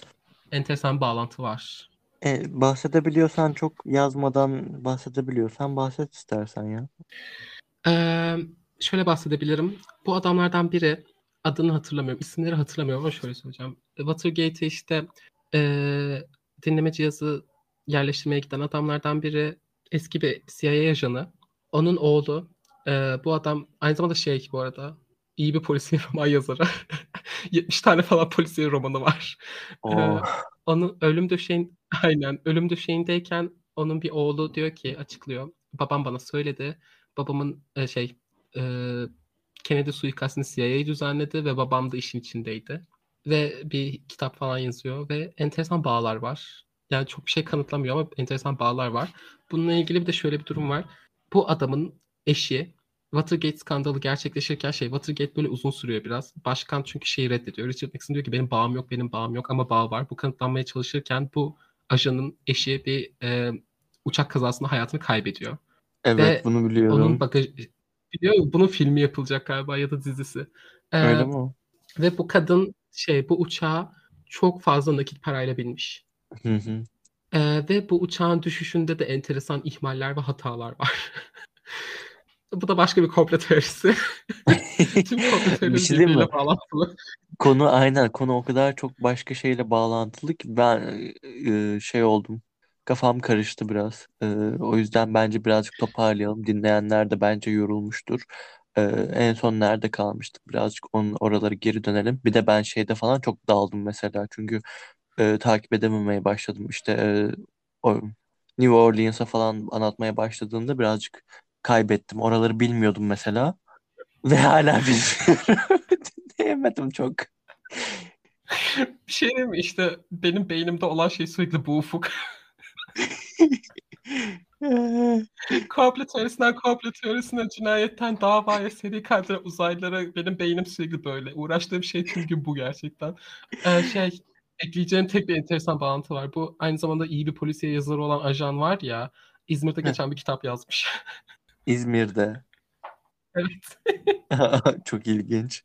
enteresan bağlantı var. E, bahsedebiliyorsan çok yazmadan bahsedebiliyorsan bahset istersen ya. Ee, şöyle bahsedebilirim. Bu adamlardan biri adını hatırlamıyorum. isimleri hatırlamıyorum ama şöyle söyleyeceğim. Watergate'e işte ee, dinleme cihazı yerleştirmeye giden adamlardan biri eski bir CIA ajanı. Onun oğlu. Ee, bu adam aynı zamanda şey bu arada iyi bir polisiye roman yazarı. 70 tane falan polisiye romanı var. Ee, Oo. onun ölüm döşeğin aynen ölüm döşeğindeyken onun bir oğlu diyor ki açıklıyor. Babam bana söyledi. Babamın e, şey e, Kennedy suikastını CIA düzenledi ve babam da işin içindeydi. Ve bir kitap falan yazıyor ve enteresan bağlar var. Yani çok bir şey kanıtlamıyor ama enteresan bağlar var. Bununla ilgili bir de şöyle bir durum var. Bu adamın eşi Watergate skandalı gerçekleşirken şey Watergate böyle uzun sürüyor biraz. Başkan çünkü şeyi reddediyor. Richard Nixon diyor ki benim bağım yok, benim bağım yok ama bağ var. Bu kanıtlanmaya çalışırken bu ajanın eşi bir e, uçak kazasında hayatını kaybediyor. Evet Ve bunu biliyorum. Onun bagaj biliyor? Bunun filmi yapılacak galiba ya da dizisi. Ee, Öyle mi? Ve bu kadın şey bu uçağa çok fazla nakit parayla binmiş. Hı hı. Ee, ve bu uçağın düşüşünde de enteresan ihmaller ve hatalar var. bu da başka bir komplo teorisi. Tüm komplo Bir teorileri şey bağlantılı. Konu aynen konu o kadar çok başka şeyle bağlantılı ki ben e, şey oldum. Kafam karıştı biraz. E, o yüzden bence birazcık toparlayalım. Dinleyenler de bence yorulmuştur. E, en son nerede kalmıştık? Birazcık onun oraları geri dönelim. Bir de ben şeyde falan çok daldım mesela. Çünkü e, takip edememeye başladım. İşte e, o New Orleans'a falan anlatmaya başladığında birazcık kaybettim. Oraları bilmiyordum mesela. Ve hala bilmiyorum. Dinleyemedim çok. Bir şey diyeyim mi? İşte benim beynimde olan şey sürekli bu ufuk. Komplo teorisinden komplo teorisine, cinayetten davaya, seri katile, uzaylılara benim beynim sürekli böyle. Uğraştığım şey tüm gün bu gerçekten. Ee, şey, ekleyeceğim tek bir enteresan bağlantı var. Bu aynı zamanda iyi bir polisiye yazarı olan ajan var ya, İzmir'de geçen bir kitap yazmış. İzmir'de. evet. Çok ilginç.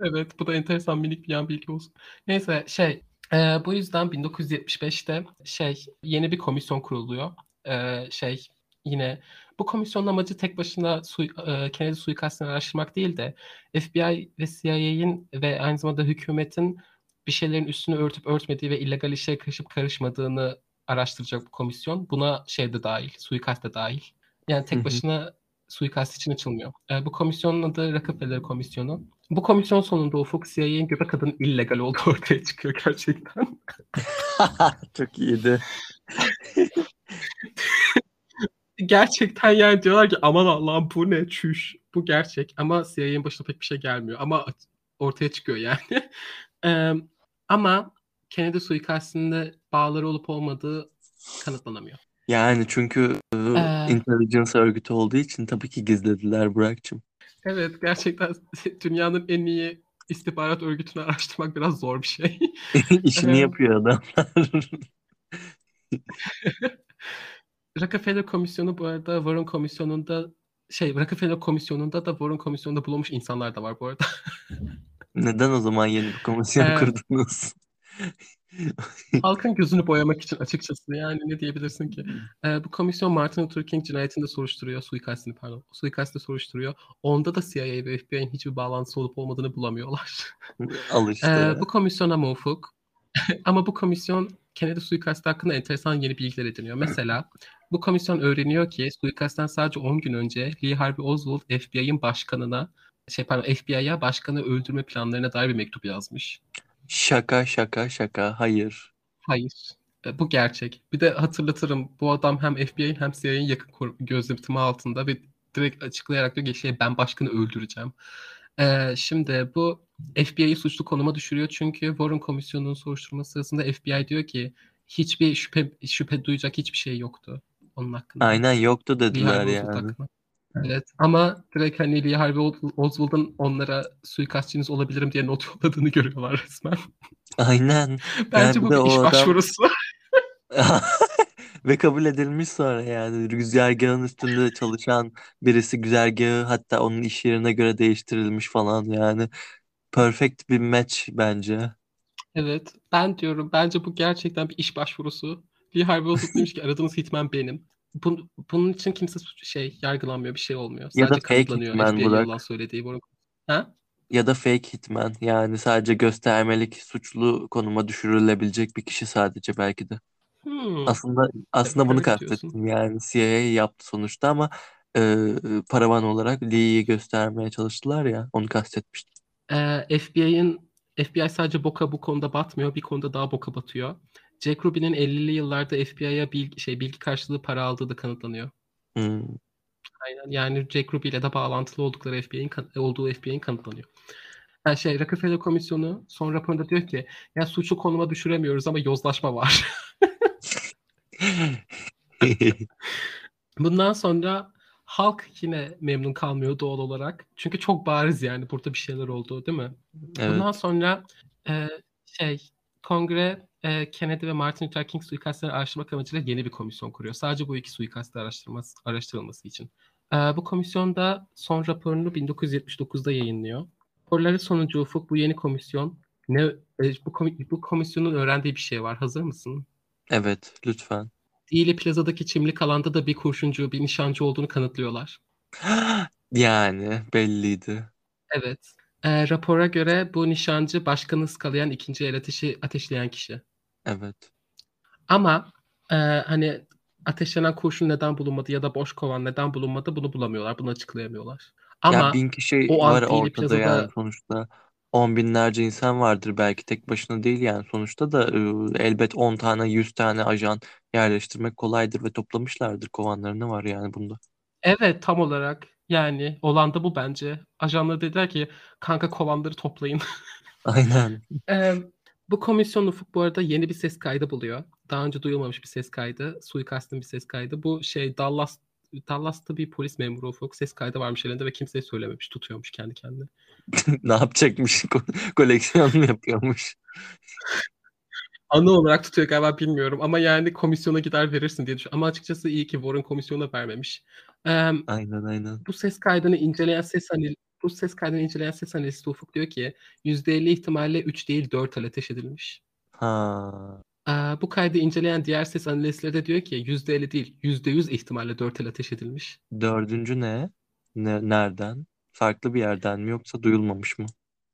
Evet, bu da enteresan minik bir yan bilgi olsun. Neyse şey, e, bu yüzden 1975'te şey yeni bir komisyon kuruluyor. E, şey yine bu komisyonun amacı tek başına sui, e, Kennedy suikastını araştırmak değil de FBI ve CIA'in ve aynı zamanda hükümetin bir şeylerin üstünü örtüp örtmediği ve illegal işe karışıp karışmadığını araştıracak bu komisyon. Buna şey de dahil, suikast da dahil. Yani tek başına suikast için açılmıyor. E, bu komisyonun adı Rockefeller Komisyonu. Bu komisyon sonunda Ufuk CIA'nin göbek kadın illegal olduğu ortaya çıkıyor gerçekten. Çok iyiydi. gerçekten yani diyorlar ki aman Allah'ım bu ne çüş. Bu gerçek ama CIA'nin başına pek bir şey gelmiyor. Ama ortaya çıkıyor yani. Ee, ama Kennedy suikastinde bağları olup olmadığı kanıtlanamıyor. Yani çünkü e, Ee, intelligence örgütü olduğu için tabii ki gizlediler Burak'cığım. Evet gerçekten dünyanın en iyi istihbarat örgütünü araştırmak biraz zor bir şey. İşini yapıyor adamlar. Rockefeller Komisyonu bu arada Warren Komisyonu'nda şey Rockefeller Komisyonu'nda da Warren Komisyonu'nda bulunmuş insanlar da var bu arada. Neden o zaman yeni bir komisyon Ee, kurdunuz? halkın gözünü boyamak için açıkçası yani ne diyebilirsin ki? Ee, bu komisyon Martin Luther King cinayetini de soruşturuyor. Suikastini pardon. Suikastini soruşturuyor. Onda da CIA ve FBI'nin hiçbir bağlantısı olup olmadığını bulamıyorlar. Al işte. Ee, bu komisyona muvafık. Ama bu komisyon Kennedy suikastı hakkında enteresan yeni bilgiler ediniyor. Mesela bu komisyon öğreniyor ki suikastten sadece 10 gün önce Lee Harvey Oswald FBI'nin başkanına şey pardon FBI'ya başkanı öldürme planlarına dair bir mektup yazmış. Şaka şaka şaka. Hayır. Hayır. E, Bu gerçek. Bir de hatırlatırım bu adam hem FBI'nin hem CIA'nin yakın kor- gözetimi altında ve direkt açıklayarak diyor ki şey ben başkanı öldüreceğim. Ee, şimdi bu FBI'yi suçlu konuma düşürüyor çünkü Warren Komisyonu'nun soruşturması sırasında FBI diyor ki hiçbir şüphe şüphe duyacak hiçbir şey yoktu onun hakkında. Aynen yoktu dediler Oswald yani. hakkında. Evet ama direkt hani Lee Harvey Oswald'ın onlara suikastçınız olabilirim diye not yolladığını görüyorlar resmen. Aynen. Bence bir bu bir o iş adam- başvurusu. Ve kabul edilmiş sonra yani güzergahın üstünde çalışan birisi güzergahı hatta onun iş yerine göre değiştirilmiş falan yani. Perfect bir match bence. Evet, ben diyorum bence bu gerçekten bir iş başvurusu. Lee Harvey Oswald demiş ki aradığınız hitman benim. Bun, bunun için kimse suç- şey yargılanmıyor, bir şey olmuyor. Ya da Sadece fake kanıtlanıyor hitman FBI'ye Burak. yalan söylediği. Bunu... Ha? Ya da fake hitman yani sadece göstermelik suçlu konuma düşürülebilecek bir kişi sadece belki de. Hmm. Aslında aslında bunu kastettim yani CIA yaptı sonuçta ama e, paravan olarak Lee'yi göstermeye çalıştılar ya onu kastetmiştim. Ee, FBI'nin FBI sadece boka bu konuda batmıyor, bir konuda daha boka batıyor. Jack Ruby'nin 50'li yıllarda FBI'ye bilgi, şey, bilgi karşılığı para aldığı da kanıtlanıyor. Hmm. Aynen. Yani Jack Ruby ile de bağlantılı oldukları FBI'nin olduğu FBI'nin kanıtlanıyor. Yani şey Rockefeller Komisyonu son raporunda diyor ki ya suçu konuma düşüremiyoruz ama yozlaşma var. Bundan sonra halk yine memnun kalmıyor doğal olarak. Çünkü çok bariz yani burada bir şeyler oldu değil mi? Evet. Bundan sonra e, şey kongre e, Kennedy ve Martin Luther King suikastlerini araştırmak amacıyla yeni bir komisyon kuruyor. Sadece bu iki suikastı araştırması, araştırılması için. Ee, bu komisyon da son raporunu 1979'da yayınlıyor. Raporları sonucu Ufuk bu yeni komisyon ne e, bu, komi- bu komisyonun öğrendiği bir şey var. Hazır mısın? Evet, lütfen. Dili plazadaki çimlik alanda da bir kurşuncu, bir nişancı olduğunu kanıtlıyorlar. Yani belliydi. Evet. Ee, rapora göre bu nişancı başkanı ıskalayan ikinci el ateşi ateşleyen kişi. Evet. Ama e, hani ateşlenen kurşun neden bulunmadı ya da boş kovan neden bulunmadı bunu bulamıyorlar. Bunu açıklayamıyorlar. Ama Ya bin kişi o var ortada Plaza'da- yani sonuçta. On binlerce insan vardır belki tek başına değil yani sonuçta da e, elbet 10 tane 100 tane ajan yerleştirmek kolaydır ve toplamışlardır kovanlarını var yani bunda. evet tam olarak yani olan da bu bence. Ajanlar dediler ki kanka kovanları toplayın. Aynen. Ee, bu komisyon Ufuk bu arada yeni bir ses kaydı buluyor. Daha önce duyulmamış bir ses kaydı. Suikastın bir ses kaydı. Bu şey Dallas Dallas'ta bir polis memuru Ufuk ses kaydı varmış elinde ve kimseye söylememiş. Tutuyormuş kendi kendine. Ne yapacakmış? Ko- Koleksiyon mu yapıyormuş? Anı olarak tutuyor galiba bilmiyorum ama yani komisyona gider verirsin diye düşünüyorum. Ama açıkçası iyi ki Warren komisyona vermemiş. Ee, Aynen aynen. bu ses kaydını inceleyen ses anal bu ses kaydını inceleyen ses analisti Ufuk diyor ki %50 ihtimalle 3 değil 4 el ateş edilmiş. Ha. Ee, bu kaydı inceleyen diğer ses analistleri de diyor ki %50 değil %100 ihtimalle 4 el ateş edilmiş. Dördüncü ne? Ne nereden? Farklı bir yerden mi yoksa duyulmamış mı?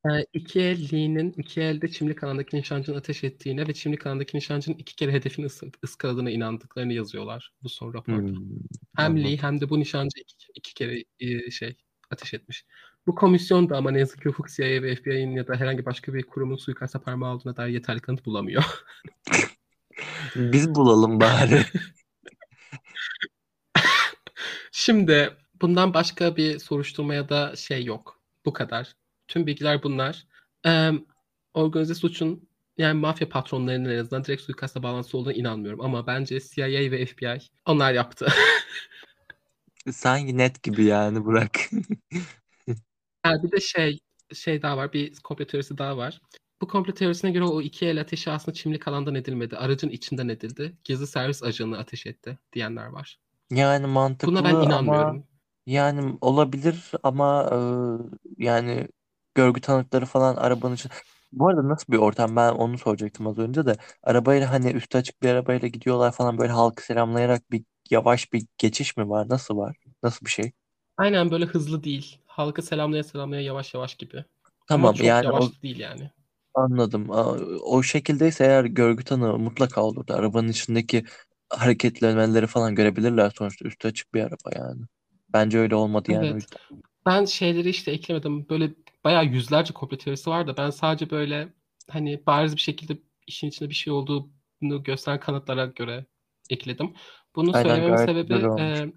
Ee, iki el Lee'nin iki elde çimlik alandaki nişancının ateş ettiğine ve çimlik alandaki nişancının iki kere hedefini ısı- ıskaladığına inandıklarını yazıyorlar bu son raporda. Hmm, Hem Lee anladım. hem de bu nişancı iki, iki kere e, şey ateş etmiş. Bu komisyon da ama ne yazık ki Ufuk CIA ve FBI'nin ya da herhangi başka bir kurumun suikasta parmağı olduğuna dair yeterli kanıt bulamıyor. Biz bulalım bari. Şimdi bundan başka bir soruşturma ya da şey yok. Bu kadar. Tüm bilgiler bunlar. Ee, organize suçun yani mafya patronlarının en azından direkt suikasta bağlantısı olduğuna inanmıyorum. Ama bence CIA ve FBI onlar yaptı. Sanki net gibi yani Burak. Ha, bir de şey şey daha var. Bir komplo teorisi daha var. Bu komplo teorisine göre o iki el ateşi aslında çimlik alandan edilmedi. Aracın içinden edildi. Gizli servis ajanı ateş etti diyenler var. Yani mantıklı Buna ben ama inanmıyorum. yani olabilir ama e, yani görgü tanıkları falan arabanın için. Bu arada nasıl bir ortam? Ben onu soracaktım az önce de. Arabayla hani üstü açık bir arabayla gidiyorlar falan böyle halkı selamlayarak bir yavaş bir geçiş mi var? Nasıl var? Nasıl bir şey? Aynen böyle hızlı değil. Halka selamlaya selamlaya yavaş yavaş gibi. Ama Tamam çok yani yavaş o değil yani. anladım. O şekildeyse eğer görgü tanığı mutlaka olurdu. Arabanın içindeki hareketlenmeleri falan görebilirler sonuçta üstü açık bir araba yani. Bence öyle olmadı yani Evet. Ben şeyleri işte eklemedim. Böyle bayağı yüzlerce komplo teorisi var da ben sadece böyle hani bariz bir şekilde işin içinde bir şey olduğunu gösteren kanıtlara göre ekledim. Bunu Aynen söylememin sebebi e,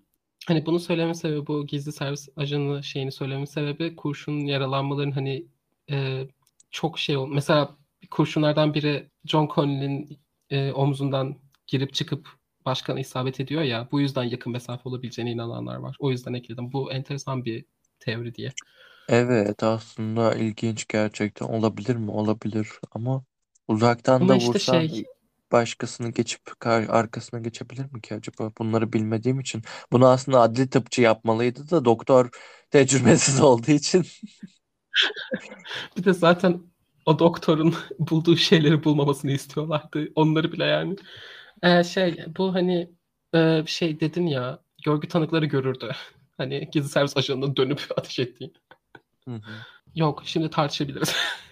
hani bunu söylememin sebebi bu gizli servis ajanı şeyini söylememin sebebi kurşun yaralanmaların hani e, çok şey ol. Mesela kurşunlardan biri John Connolly'nin e, omzundan girip çıkıp başkana isabet ediyor ya. Bu yüzden yakın mesafe olabileceğine inananlar var. O yüzden ekledim. Bu enteresan bir teori diye. Evet aslında ilginç gerçekten olabilir mi? Olabilir ama uzaktan Ama da işte vursa şey başkasını geçip kar- arkasına geçebilir mi ki acaba? Bunları bilmediğim için. Bunu aslında adli tıpçı yapmalıydı da doktor tecrübesiz olduğu için. bir de zaten o doktorun bulduğu şeyleri bulmamasını istiyorlardı. Onları bile yani. Ee, şey bu hani e, şey dedin ya görgü tanıkları görürdü. Hani gizli servis ajanının dönüp ateş ettiği. Hı hı. Yok şimdi tartışabiliriz.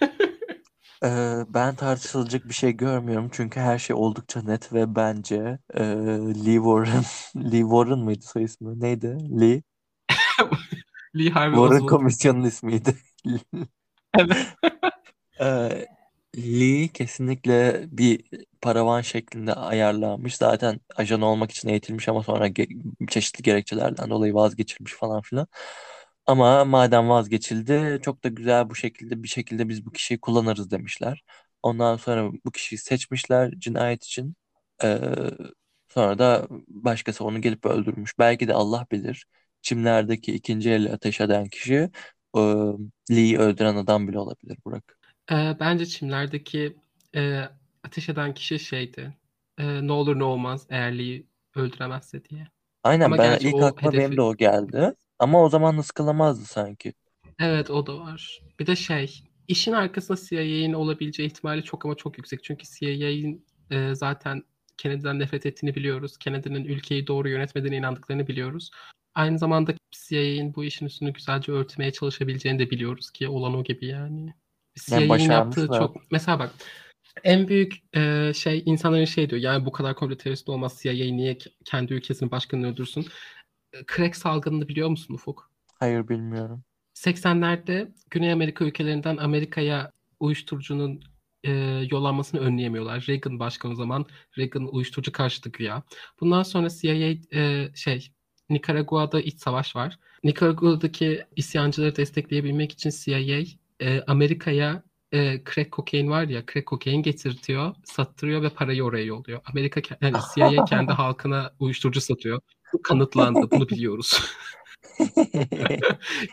Ee, ben tartışılacak bir şey görmüyorum çünkü her şey oldukça net ve bence e, Lee Warren Lee Warren mıydı soy ismi? Neydi? Lee Lee Harvey Warren Oswald. komisyonun ismiydi. Evet. Ee, Lee kesinlikle bir paravan şeklinde ayarlanmış. Zaten ajan olmak için eğitilmiş ama sonra ge- çeşitli gerekçelerden dolayı vazgeçilmiş falan filan. Ama madem vazgeçildi çok da güzel bu şekilde bir şekilde biz bu kişiyi kullanırız demişler. Ondan sonra bu kişiyi seçmişler cinayet için. Ee, sonra da başkası onu gelip öldürmüş. Belki de Allah bilir. Çimlerdeki ikinci eli ateş eden kişi e, Lee'yi öldüren adam bile olabilir Burak. Ee, bence çimlerdeki e, ateş eden kişi şeydi. E, ne olur ne olmaz eğer Lee'yi öldüremezse diye. Aynen Ama ben ilk aklıma benim hedefi de o geldi. Ama o zaman ıskılamazdı sanki. Evet o da var. Bir de şey işin arkasında CIA'nin olabileceği ihtimali çok ama çok yüksek. Çünkü CIA'nin e, zaten Kennedy'den nefret ettiğini biliyoruz. Kennedy'nin ülkeyi doğru yönetmediğine inandıklarını biliyoruz. Aynı zamanda CIA'nin bu işin üstünü güzelce örtmeye çalışabileceğini de biliyoruz ki olan o gibi yani. Yani CIA'nin yaptığı çok mesela bak en büyük e, şey insanların şey diyor yani bu kadar komplo terörist olmaz CIA niye ke- kendi ülkesinin başkanını öldürsün? E, Crack salgınını biliyor musun Ufuk? Hayır bilmiyorum. 80'lerde Güney Amerika ülkelerinden Amerika'ya uyuşturucunun e, yollanmasını önleyemiyorlar. Reagan başkan o zaman. Reagan uyuşturucu karşıtı güya. Bundan sonra CIA e, şey Nikaragua'da iç savaş var. Nikaragua'daki isyancıları destekleyebilmek için CIA e, Amerika'ya e, crack kokain var ya crack kokain getirtiyor, sattırıyor ve parayı oraya yolluyor. Amerika yani CIA kendi halkına uyuşturucu satıyor. Bu kanıtlandı. Bunu biliyoruz.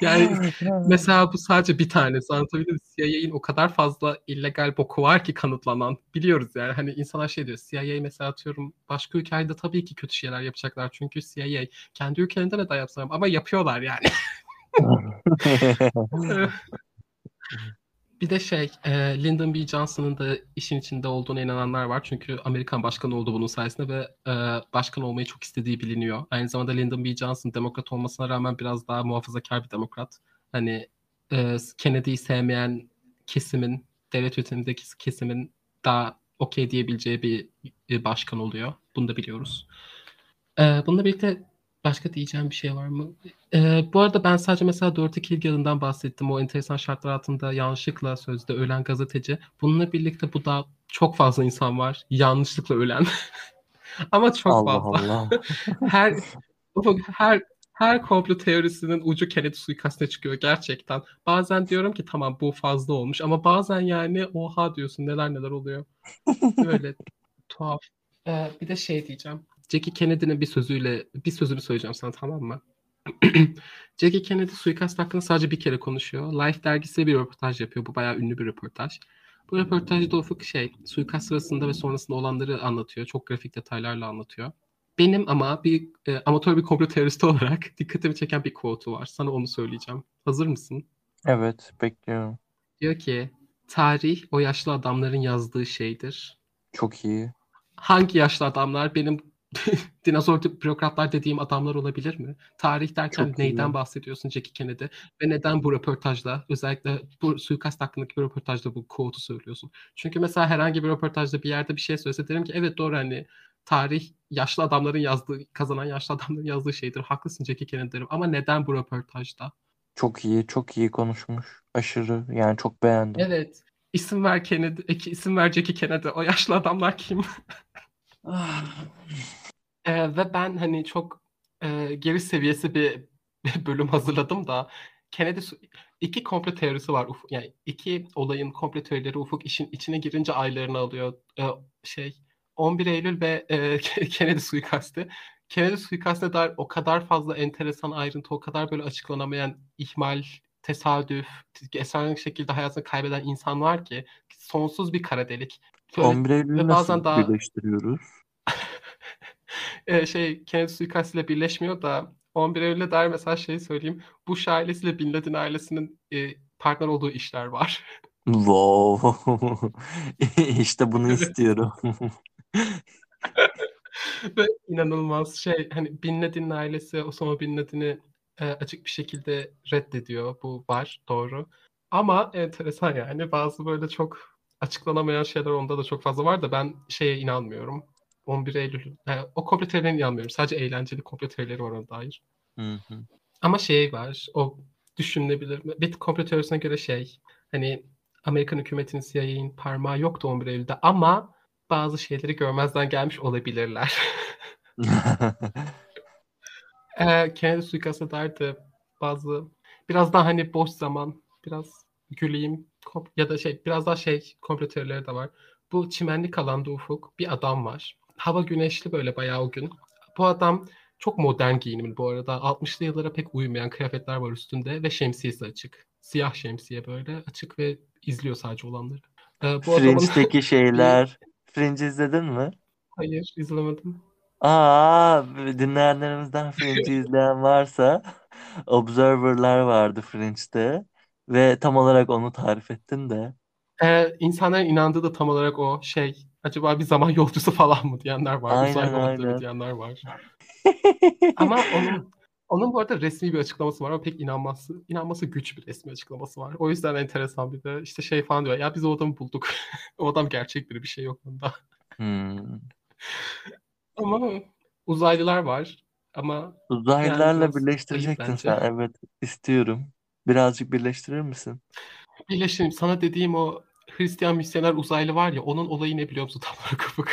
Yani Mesela bu sadece bir tanesi anlatabildim mi? CIA'nin o kadar fazla illegal boku var ki kanıtlanan. Biliyoruz yani hani insanlar şey diyor CIA mesela atıyorum başka ülkelerde tabii ki kötü şeyler yapacaklar. Çünkü CIA kendi ülkelerinde de yapsam ama yapıyorlar yani. bir de şey e, Lyndon B. Johnson'ın da işin içinde olduğuna inananlar var. Çünkü Amerikan başkanı oldu bunun sayesinde ve e, başkan olmayı çok istediği biliniyor. Aynı zamanda Lyndon B. Johnson demokrat olmasına rağmen biraz daha muhafazakar bir demokrat. Hani e, Kennedy'yi sevmeyen kesimin, devlet yönetimindeki kesimin daha okey diyebileceği bir, bir başkan oluyor. Bunu da biliyoruz. E, bununla birlikte başka diyeceğim bir şey var mı? E, bu arada ben sadece mesela Dorothy Kilgallen'dan bahsettim. O enteresan şartlar altında yanlışlıkla sözde ölen gazeteci. Bununla birlikte bu da çok fazla insan var. Yanlışlıkla ölen. Ama çok Allah fazla. Allah. her her her komplo teorisinin ucu Kennedy suikastine çıkıyor gerçekten. Bazen diyorum ki tamam bu fazla olmuş ama bazen yani oha diyorsun neler neler oluyor. Böyle tuhaf. Ee, bir de şey diyeceğim. Jackie Kennedy'nin bir sözüyle bir sözünü söyleyeceğim sana tamam mı? Jackie Kennedy suikast hakkında sadece bir kere konuşuyor. Life dergisiyle bir röportaj yapıyor. Bu bayağı ünlü bir röportaj. Bu röportajda Ufuk şey suikast sırasında ve sonrasında olanları anlatıyor. Çok grafik detaylarla anlatıyor. Benim ama bir e, amatör bir komplo teoristi olarak dikkatimi çeken bir quote'u var. Sana onu söyleyeceğim. Hazır mısın? Evet bekliyorum. Diyor ki tarih o yaşlı adamların yazdığı şeydir. Çok iyi. Hangi yaşlı adamlar? Benim dinozor bürokratlar dediğim adamlar olabilir mi? Tarih derken Çok neyden iyi. bahsediyorsun Jackie Kennedy? Ve neden bu röportajda özellikle bu suikast hakkındaki bir röportajda bu quote'u söylüyorsun? Çünkü mesela herhangi bir röportajda bir yerde bir şey söylese derim ki evet doğru hani tarih yaşlı adamların yazdığı, kazanan yaşlı adamların yazdığı şeydir. Haklısın Jackie Kennedy derim. Ama neden bu röportajda? Çok iyi. Çok iyi konuşmuş. Aşırı. Yani çok beğendim. Evet. İsim ver Kennedy, iki isim ver Jackie Kennedy. O yaşlı adamlar kim? Ee, ve ben hani çok e, geri seviyesi bir bölüm hazırladım da Kennedy su- iki komplo teorisi var. Ufuk, yani iki olayın komplo teorileri Ufuk işin içine girince aylarını alıyor. Ee, şey 11 Eylül ve e, Kennedy suikastı. Kennedy suikastine dair o kadar fazla enteresan ayrıntı, o kadar böyle açıklanamayan ihmal, tesadüf, esrarengiz şekilde hayatını kaybeden insan var ki sonsuz bir kara delik. Böyle 11 Eylül'ü ve nasıl bazen daha birleştiriyoruz? E, şey Kennedy suikastıyla birleşmiyor da 11 Eylül'e dair mesela şey söyleyeyim. Bush ailesiyle Bin Laden ailesinin e, partner olduğu işler var. Wow. İşte bunu istiyorum. Ve inanılmaz şey hani Bin Laden'in ailesi Osama Bin Laden'i e, açık bir şekilde reddediyor. Bu var doğru. Ama enteresan yani bazı böyle çok açıklanamayan şeyler onda da çok fazla var da ben şeye inanmıyorum. 11 Eylül e, o komplo teorilerine inanmıyorum. Sadece eğlenceli komplo teorileri var ona dair. Hı hı. Ama şey var, o düşünülebilir mi? Bir komplo teorisine göre şey, hani Amerikan hükümetinin CIA'nin parmağı yoktu 11 Eylül'de ama bazı şeyleri görmezden gelmiş olabilirler. Ee, Kennedy suikastına dair de bazı biraz daha hani boş zaman, biraz güleyim ya da şey biraz daha şey komplo teorileri de var. Bu çimenlik alanda ufuk bir adam var. Hava güneşli böyle bayağı o gün. Bu adam çok modern giyinimli bu arada. 60'lı yıllara pek uymayan kıyafetler var üstünde ve şemsiyesi açık. Siyah şemsiye böyle açık ve izliyor sadece olanları. Ee, bu adamın Fringe'deki şeyler. Fringe izledin mi? hayır izlemedim. Aa, dinleyenlerimizden Fringe'i izleyen varsa Observer'lar vardı Fringe'de ve tam olarak onu tarif ettin de. Ee, insanların inandığı da tam olarak o şey. Acaba bir zaman yolcusu falan mı diyenler var. Aynen, mi aynen. diyenler var. Ama onun onun bu arada resmi bir açıklaması var ama pek inanması inanması güç bir resmi açıklaması var. O yüzden enteresan bir de işte şey falan diyor. Ya biz o adamı bulduk. o adam gerçek biri bir şey yok bunda. Hmm. Ama uzaylılar var. Ama Uzaylılarla biraz birleştirecektin sen. Evet, istiyorum. Birazcık birleştirir misin? birleşim sana dediğim o Hristiyan misyoner uzaylı var ya onun olayı ne biliyor musun tam olarak Ufuk?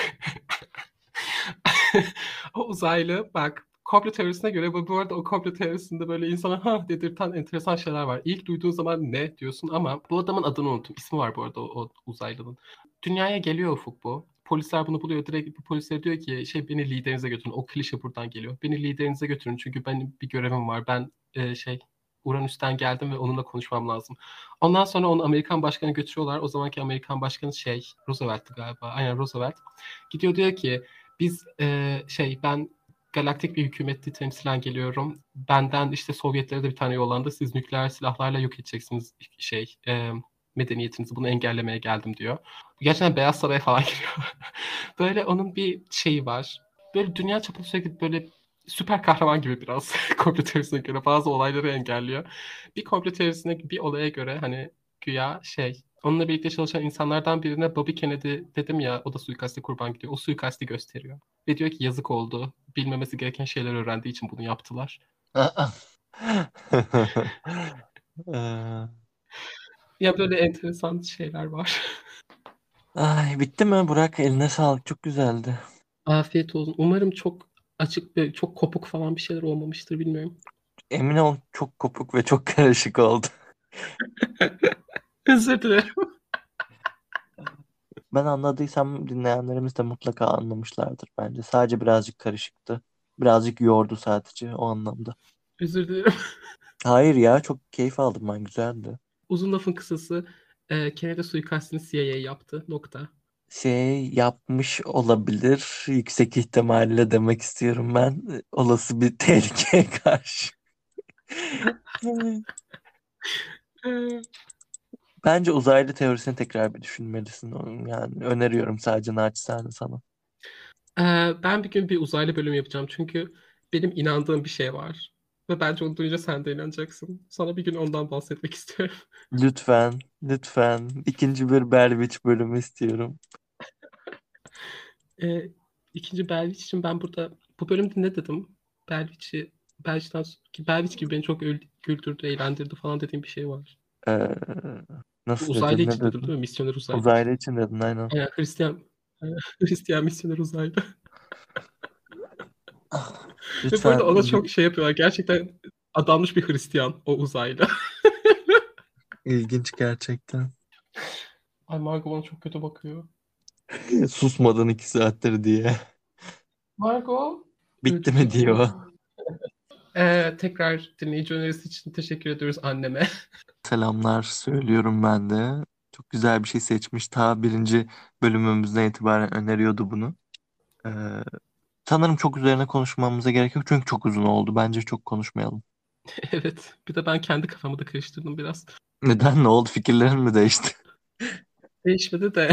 o uzaylı bak komplo teorisine göre bu, arada o komplo teorisinde böyle insana ha dedirten enteresan şeyler var. İlk duyduğun zaman ne diyorsun ama bu adamın adını unuttum. İsmi var bu arada o, o uzaylının. Dünyaya geliyor Ufuk bu. Polisler bunu buluyor. Direkt bu polisler diyor ki şey beni liderinize götürün. O klişe buradan geliyor. Beni liderinize götürün çünkü benim bir görevim var. Ben e, şey Uranüs'ten geldim ve onunla konuşmam lazım. Ondan sonra onu Amerikan başkanı götürüyorlar. O zamanki Amerikan başkanı şey Roosevelt'ti galiba. Aynen Roosevelt. Gidiyor diyor ki biz e, şey ben galaktik bir hükümeti temsilen geliyorum. Benden işte Sovyetlere de bir tane yollandı. Siz nükleer silahlarla yok edeceksiniz şey e, medeniyetinizi. Bunu engellemeye geldim diyor. Gerçekten Beyaz Saray'a falan giriyor. böyle onun bir şeyi var. Böyle dünya çapında sürekli böyle süper kahraman gibi biraz komplo teorisine göre bazı olayları engelliyor. Bir komplo teorisine bir olaya göre hani güya şey onunla birlikte çalışan insanlardan birine Bobby Kennedy dedim ya o da suikaste kurban gidiyor. O suikasti gösteriyor. Ve diyor ki yazık oldu. Bilmemesi gereken şeyler öğrendiği için bunu yaptılar. Ya böyle enteresan şeyler var. Ay, bitti mi Burak? Eline sağlık. Çok güzeldi. Afiyet olsun. Umarım çok açık ve çok kopuk falan bir şeyler olmamıştır bilmiyorum. Emin ol çok kopuk ve çok karışık oldu. Özür dilerim. Ben anladıysam dinleyenlerimiz de mutlaka anlamışlardır bence. Sadece birazcık karışıktı. Birazcık yordu sadece o anlamda. Özür dilerim. Hayır ya çok keyif aldım ben güzeldi. Uzun lafın kısası e, Kennedy suikastini CIA yaptı. Nokta. Şey yapmış olabilir. Yüksek ihtimalle demek istiyorum ben. Olası bir tehlikeye karşı. Bence uzaylı teorisini tekrar bir düşünmelisin. Yani öneriyorum sadece naçizane sana. Ee, ben bir gün bir uzaylı bölüm yapacağım çünkü benim inandığım bir şey var. Ve bence onu duyunca sen de inanacaksın. Sana bir gün ondan bahsetmek istiyorum. Lütfen, lütfen. İkinci bir Berwitch bölümü istiyorum. Ee, ikinci Belviç için ben burada bu bölümde ne dedim? Belviç'i Belviç'ten ki Belviç gibi beni çok güldürdü, eğlendirdi falan dediğim bir şey var. Ee, nasıl uzaylı dedin, için dedim değil mi? Misyoner uzaylı. Uzaylı için dedin aynen. Aynen Hristiyan Hristiyan misyoner uzaylı. Ah, Ve bu Lütfen arada ona çok şey yapıyorlar. Gerçekten adanmış bir Hristiyan o uzaylı. ilginç gerçekten. Ay Margot bana çok kötü bakıyor. Susmadın iki saattir diye. Margot. Bitti mi diyor. Ee, tekrar dinleyici önerisi için teşekkür ediyoruz anneme. Selamlar söylüyorum ben de. Çok güzel bir şey seçmiş. Ta birinci bölümümüzden itibaren öneriyordu bunu. Ee, sanırım çok üzerine konuşmamıza gerek yok. Çünkü çok uzun oldu. Bence çok konuşmayalım. Evet. Bir de ben kendi kafamı da karıştırdım biraz. Neden? Ne oldu? Fikirlerin mi değişti? Değişmedi de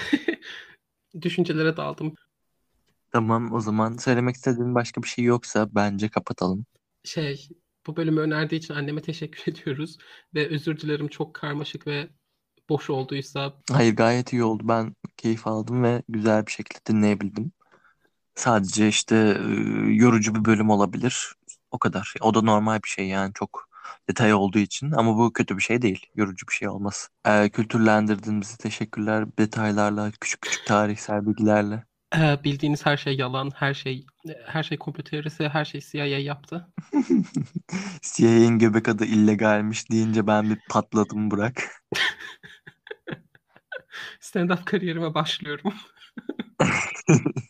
düşüncelere daldım. Tamam o zaman söylemek istediğin başka bir şey yoksa bence kapatalım. Şey, bu bölümü önerdiği için anneme teşekkür ediyoruz. Ve özür dilerim çok karmaşık ve boş olduysa. Hayır gayet iyi oldu. Ben keyif aldım ve güzel bir şekilde dinleyebildim. Sadece işte e, yorucu bir bölüm olabilir. O kadar. O da normal bir şey yani çok detay olduğu için. Ama bu kötü bir şey değil. Yorucu bir şey olmaz. Ee, kültürlendirdin bizi. Teşekkürler. Detaylarla, küçük küçük tarihsel bilgilerle. Ee, bildiğiniz her şey yalan, her şey her şey komplo teorisi, her şey CIA yaptı. CIA'nin göbek adı illegalmiş deyince ben bir patladım Burak. Stand-up kariyerime başlıyorum.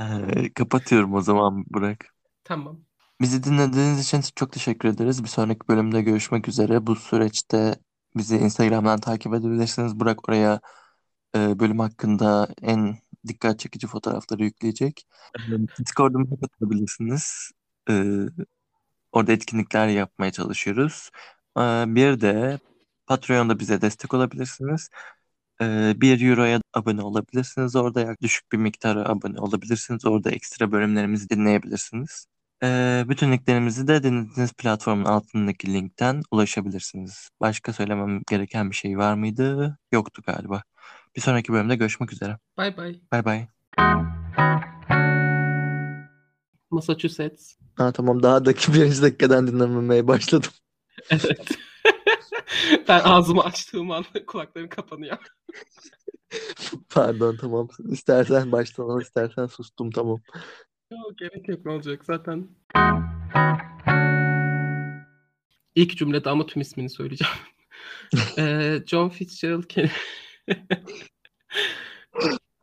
Ee, kapatıyorum o zaman Burak. Tamam. Bizi dinlediğiniz için çok teşekkür ederiz. Bir sonraki bölümde görüşmek üzere. Bu süreçte bizi Instagram'dan takip edebilirsiniz. Burak oraya e, bölüm hakkında en dikkat çekici fotoğrafları yükleyecek. Discord'umuza katılabilirsiniz. Ee, orada etkinlikler yapmaya çalışıyoruz. Ee, bir de Patreon'da bize destek olabilirsiniz. Ee, 1 Euro'ya abone olabilirsiniz. Orada düşük bir miktara abone olabilirsiniz. Orada ekstra bölümlerimizi dinleyebilirsiniz. Ee, bütün linklerimizi de dinlediğiniz platformun altındaki linkten ulaşabilirsiniz. Başka söylemem gereken bir şey var mıydı? Yoktu galiba. Bir sonraki bölümde görüşmek üzere. Bay bay. Bay bay. Massachusetts. Ha tamam daha da birinci dakikadan dinlememeye başladım. Evet. ben ağzımı açtığım anda kulaklarım kapanıyor. Pardon tamam. İstersen baştan al istersen sustum tamam. Yok gerek yok ne olacak zaten. İlk cümlede ama tüm ismini söyleyeceğim. Ee, John Fitzgerald Kennedy.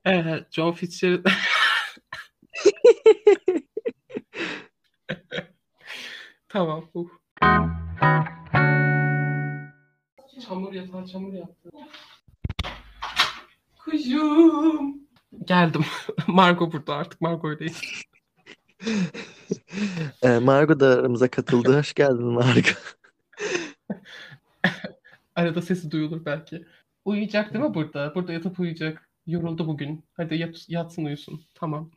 Ee, John Fitzgerald Tamam. Uh. Çamur yatağı çamur yaptı. Kuşum. Geldim. Margot burada artık. Margot'dayız. Ee, Margo da aramıza katıldı. Hoş geldin Margo. Arada sesi duyulur belki. Uyuyacak değil mi burada? Burada yatıp uyuyacak. Yoruldu bugün. Hadi yat, yatsın uyusun. Tamam.